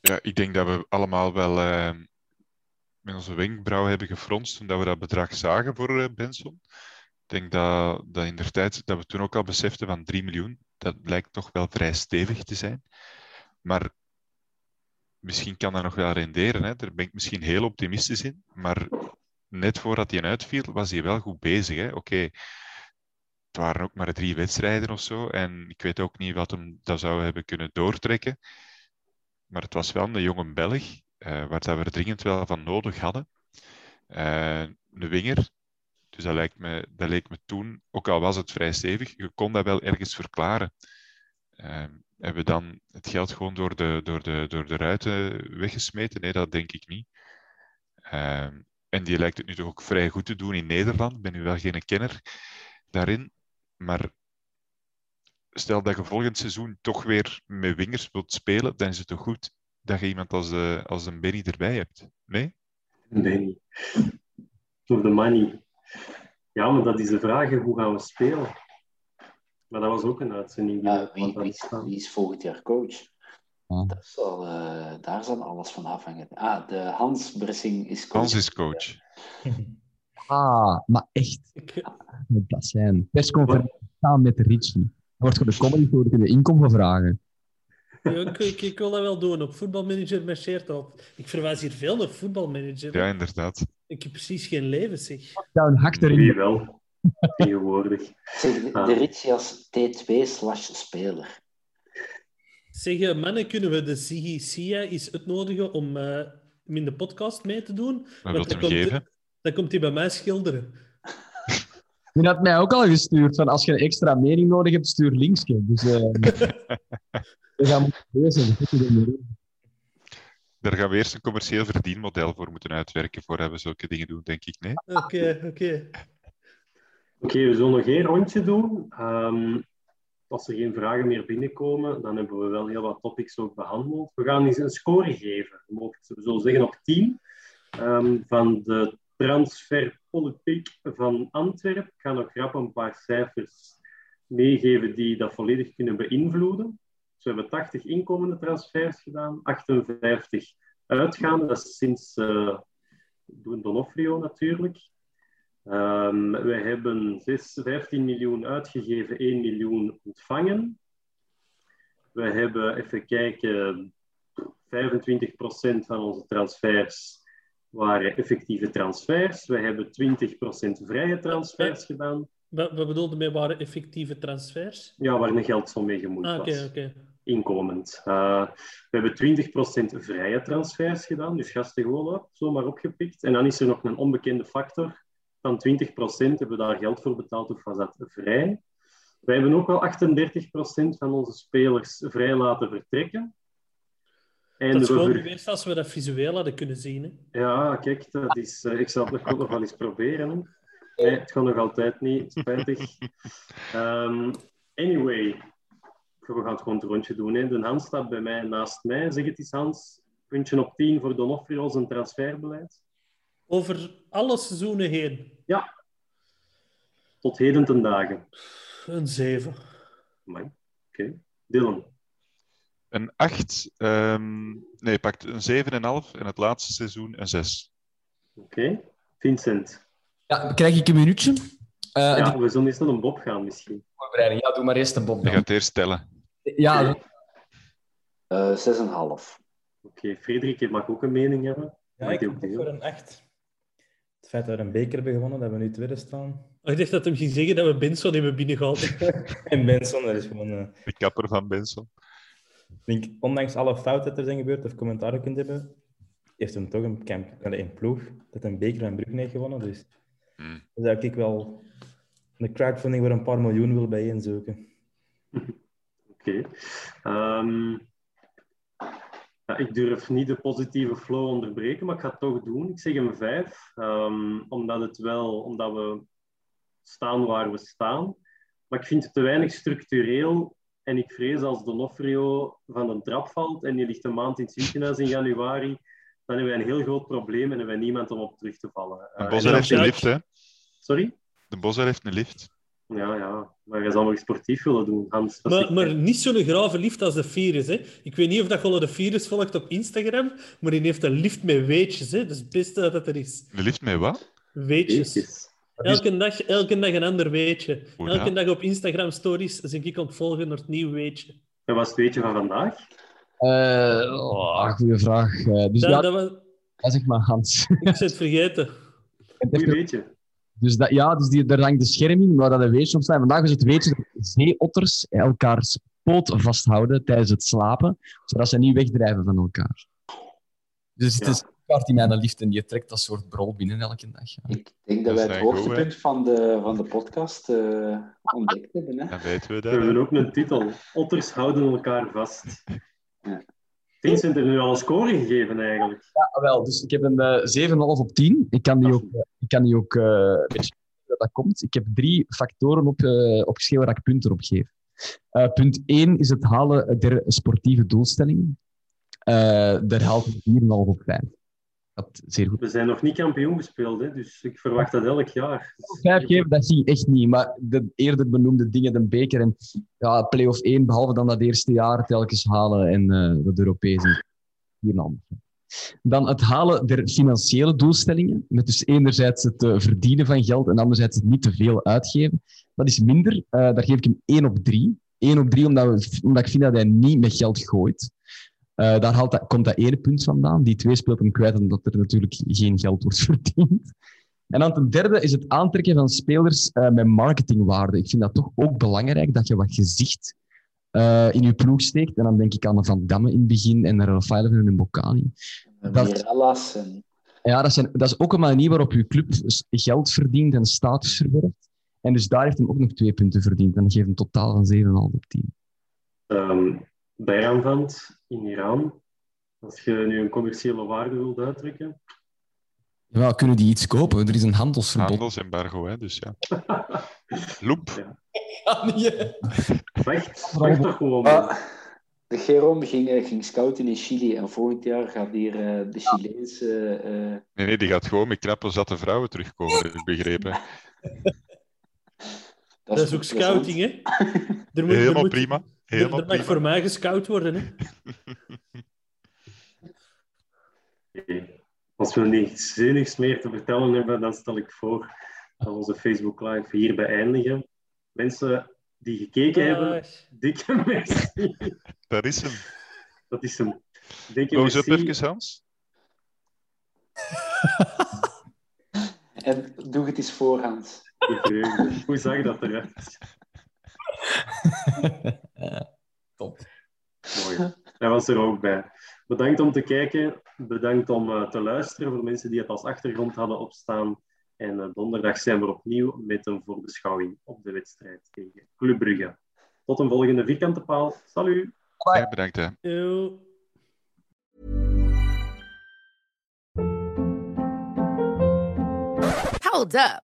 Ja, ik denk dat we allemaal wel uh, met onze wenkbrauw hebben gefronst toen we dat bedrag zagen voor Benson. Denk dat, dat in de tijd dat we toen ook al beseften van 3 miljoen, dat blijkt toch wel vrij stevig te zijn. Maar misschien kan dat nog wel renderen. Hè. Daar ben ik misschien heel optimistisch in. Maar net voordat hij uitviel, was hij wel goed bezig. Oké, het waren ook maar drie wedstrijden of zo. En ik weet ook niet wat hem dat zou hebben kunnen doortrekken. Maar het was wel een jonge Belg, uh, waar dat we er dringend wel van nodig hadden. Uh, een winger. Dus dat, lijkt me, dat leek me toen, ook al was het vrij stevig, je kon dat wel ergens verklaren. Uh, hebben we dan het geld gewoon door de, door de, door de ruiten weggesmeten? Nee, dat denk ik niet. Uh, en die lijkt het nu toch ook vrij goed te doen in Nederland. Ik ben nu wel geen kenner daarin. Maar stel dat je volgend seizoen toch weer met wingers wilt spelen, dan is het toch goed dat je iemand als, de, als een Benny erbij hebt? Nee? Nee. Voor de money. Ja, maar dat is de vraag, hoe gaan we spelen? Maar dat was ook een uitzending. Die ja, wie, wie, wie, is volgend jaar coach? Dat zal, uh, daar zal alles van afhangen. Ah, de Hans Bressing is coach. Hans is coach. (laughs) ah, maar echt. Dat zijn persconferenties samen met Richie. Er wordt voor de comedy voor kunnen inkomen vragen. Ik, ik, ik, wil dat wel doen. Op voetbalmanager marcheert dat. Ik verwijs hier veel naar voetbalmanager. Ja, inderdaad. Ik heb precies geen leven, zeg. Ja, een hak erin. Wie wel tegenwoordig. Zeg, de ah. Ritchie als T2 slash speler. Zeg, mannen, kunnen we de Ziggy Sia eens uitnodigen om uh, in de podcast mee te doen? Wat dan, komt, dan komt hij bij mij schilderen. (laughs) Je had mij ook al gestuurd van als je een extra mening nodig hebt, stuur linksje. Dus uh, (laughs) we gaan moeten Daar gaan we eerst een commercieel verdienmodel voor moeten uitwerken voor we zulke dingen doen, denk ik. Nee? Oké, oké. Oké, we zullen nog één rondje doen. Um, als er geen vragen meer binnenkomen, dan hebben we wel heel wat topics ook behandeld. We gaan eens een score geven. We zullen zeggen op 10 um, van de transferpolitiek van Antwerpen. Ik ga nog grap een paar cijfers meegeven die dat volledig kunnen beïnvloeden. We hebben 80 inkomende transfers gedaan, 58 uitgaande. Dat is sinds uh, Donofrio natuurlijk. Um, wij hebben 6, 15 miljoen uitgegeven, 1 miljoen ontvangen. We hebben, even kijken, 25% van onze transfers waren effectieve transfers. We hebben 20% vrije transfers gedaan. Wat, bedoelde mee waren effectieve transfers? Ja, waar een geldsom mee gemoeid ah, was. Okay. Inkomend. Uh, we hebben 20% vrije transfers gedaan, dus gasten gewoon zomaar opgepikt. En dan is er nog een onbekende factor van 20% hebben we daar geld voor betaald of was dat vrij. Wij hebben ook al 38% van onze spelers vrij laten vertrekken. En dat is gewoon ver... geweest als we dat visueel hadden kunnen zien. Hè? Ja, kijk, dat is, uh, ik zal het nog wel eens proberen. Hè. Nee, het gaat nog altijd niet, spijtig. (laughs) Um, anyway, we gaan het gewoon het rondje doen. Hè. De Hans staat bij mij naast mij. Zeg het eens, Hans. Puntje op 10 voor Donofrio's en transferbeleid. Over alle seizoenen heen? Ja. Tot heden ten dagen. Een 7. Oké. Okay. Dylan? Een 8. Um, ehm, nee, pakt een 7,5 en het laatste seizoen een 6. Oké. Okay. Vincent? Ja, krijg ik een minuutje? Uh, ja, we zullen eerst naar een Bob gaan misschien. Voorbereiding. Ja, doe maar eerst een Bob. Dan. Je gaat eerst tellen. Ja. Uh, 6,5. Oké, okay. Frederik, mag ook een mening hebben. Ja, ik heb voor een 8. Het feit dat we een beker hebben gewonnen, dat we nu tweede staan. Oh, ik dacht dat hem ging zeggen dat we Benson hebben binnengehaald. (laughs) en Benson, dat is gewoon... Uh... De kapper van Benson. Ik denk, ondanks alle fouten dat er zijn gebeurd of commentaren kunt hebben, heeft hem toch een, camp, een ploeg dat een beker van Brugge heeft gewonnen. Dus mm. dan zou ik wel een crowdfunding waar een paar miljoen wil bijeenzoeken. (laughs) Oké. Okay. Um, ja, ik durf niet de positieve flow onderbreken, maar ik ga het toch doen. Ik zeg een 5, um, ehm, omdat, het wel, omdat we staan waar we staan. Maar ik vind het te weinig structureel. En ik vrees als Donofrio van een trap valt en die ligt een maand in het ziekenhuis in januari, dan hebben wij een heel groot probleem en hebben wij niemand om op terug te vallen. Een Uh, Bosser heeft een lift, hè? Sorry? De Bosser heeft een lift. Ja, ja. Maar je zou nog sportief willen doen, Hans. Dat Maar, maar niet zo'n grave lift als de Virus. Hè. Ik weet niet of dat je de Virus volgt op Instagram, maar die heeft een lift met weetjes. Hè. Dat is het beste dat er is. Een lift met wat? Weetjes. Elke dag, elke dag een ander weetje. Hoe Elke dag op Instagram stories zie ik ontvolgen naar het nieuw weetje. En wat is het weetje van vandaag? Eh, oh, goeie vraag. Eh, dus Dat, ja, dat was, ja, zeg maar Hans. ik het vergeten. Goeie weetje. Dus dat, ja, dus die, daar hangt de scherm in waar dat een weetje op staat. Vandaag is het weetje dat zeeotters elkaars poot vasthouden tijdens het slapen, zodat ze niet wegdrijven van elkaar. Dus het Ja. is kaart in mijn liefde en die trekt dat soort brol binnen elke dag. ja. Ik denk dat Dat wij het goed, hoogtepunt van de, van de podcast eh, ontdekt hebben. Hè? Dan weten we We dat. hebben hè. ook een titel. Otters houden elkaar vast. Ja. Vincent heeft nu al een score gegeven, eigenlijk. Ja, wel, dus ik heb een eh 7,5 op 10. Ik kan die ook, eh, ik kan die ook eh, hoe dat komt. Ik heb drie factoren op, eh, opgeschreven waar ik punten op geef. Eh, punt 1 is het halen der sportieve doelstellingen. Eh daar haalt ik 4,5 op 5. Dat zeer goed. We zijn nog niet kampioen gespeeld, hè, dus ik verwacht dat elk jaar. Vijf geven, dat ging echt niet. Maar de eerder benoemde dingen, de beker en ja, play-off 1, behalve dan dat eerste jaar telkens halen en eh dat Europese. Hiernaam. Dan het halen der financiële doelstellingen. Met dus enerzijds het eh, verdienen van geld en anderzijds het niet te veel uitgeven. Dat is minder. Eh, daar geef ik hem 1 op 3. 1 op 3 omdat, we, omdat ik vind dat hij niet met geld gooit. Eh, daar haalt dat, komt dat ene punt vandaan. Die twee speelt hem kwijt omdat er natuurlijk geen geld wordt (laughs) verdiend. En dan ten derde is het aantrekken van spelers eh, met marketingwaarde. Ik vind dat toch ook belangrijk dat je wat gezicht eh, in je ploeg steekt. En dan denk ik aan de Van Damme in het begin en de Rafael en de Bocani. Dat-. Ja, dat, zijn, dat is ook een manier waarop je club geld verdient en status verwerft. En dus daar heeft hij ook nog twee punten verdiend. En dat geeft een totaal van 7,5 op 10. Ehm Bijraanvand in Iran. Als je nu een commerciële waarde wilt uitdrukken. Ja, kunnen die iets kopen? Er is een handelsverbod. Handelsembargo, hè, dus ja. (laughs) Loep. Vecht, (laughs) vecht toch gewoon. Ah, de Gerom ging, eh, ging scouten in Chili en volgend jaar gaat hier eh, de Chileense... eh, Nee, nee, die gaat gewoon met knappe zatte vrouwen terugkomen, heb ik begrepen. (laughs) Dat is ook scouting, hè? Er moet, er Helemaal moet- prima. Helemaal er mag prima. voor mij gescout worden, hè? Als we niets zinnigs meer te vertellen hebben, dan stel ik voor dat we onze Facebook Live hier beëindigen. Mensen die gekeken hebben, Dag. dikke (laughs) merci. Daar is hem. Dat is hem. Dikke merci. even, Hans. (laughs) en doe het eens voorhand. De vreugde. Hoe zag dat eruit? (laughs) Top. Mooi. Hij was er ook bij. Bedankt om te kijken. Bedankt om eh, te luisteren voor mensen die het als achtergrond hadden opstaan. En eh, donderdag zijn we opnieuw met een voorbeschouwing op de wedstrijd tegen Club Brugge. Tot een volgende vierkante paal. Salut! Ja, bedankt. Hè. Hold up.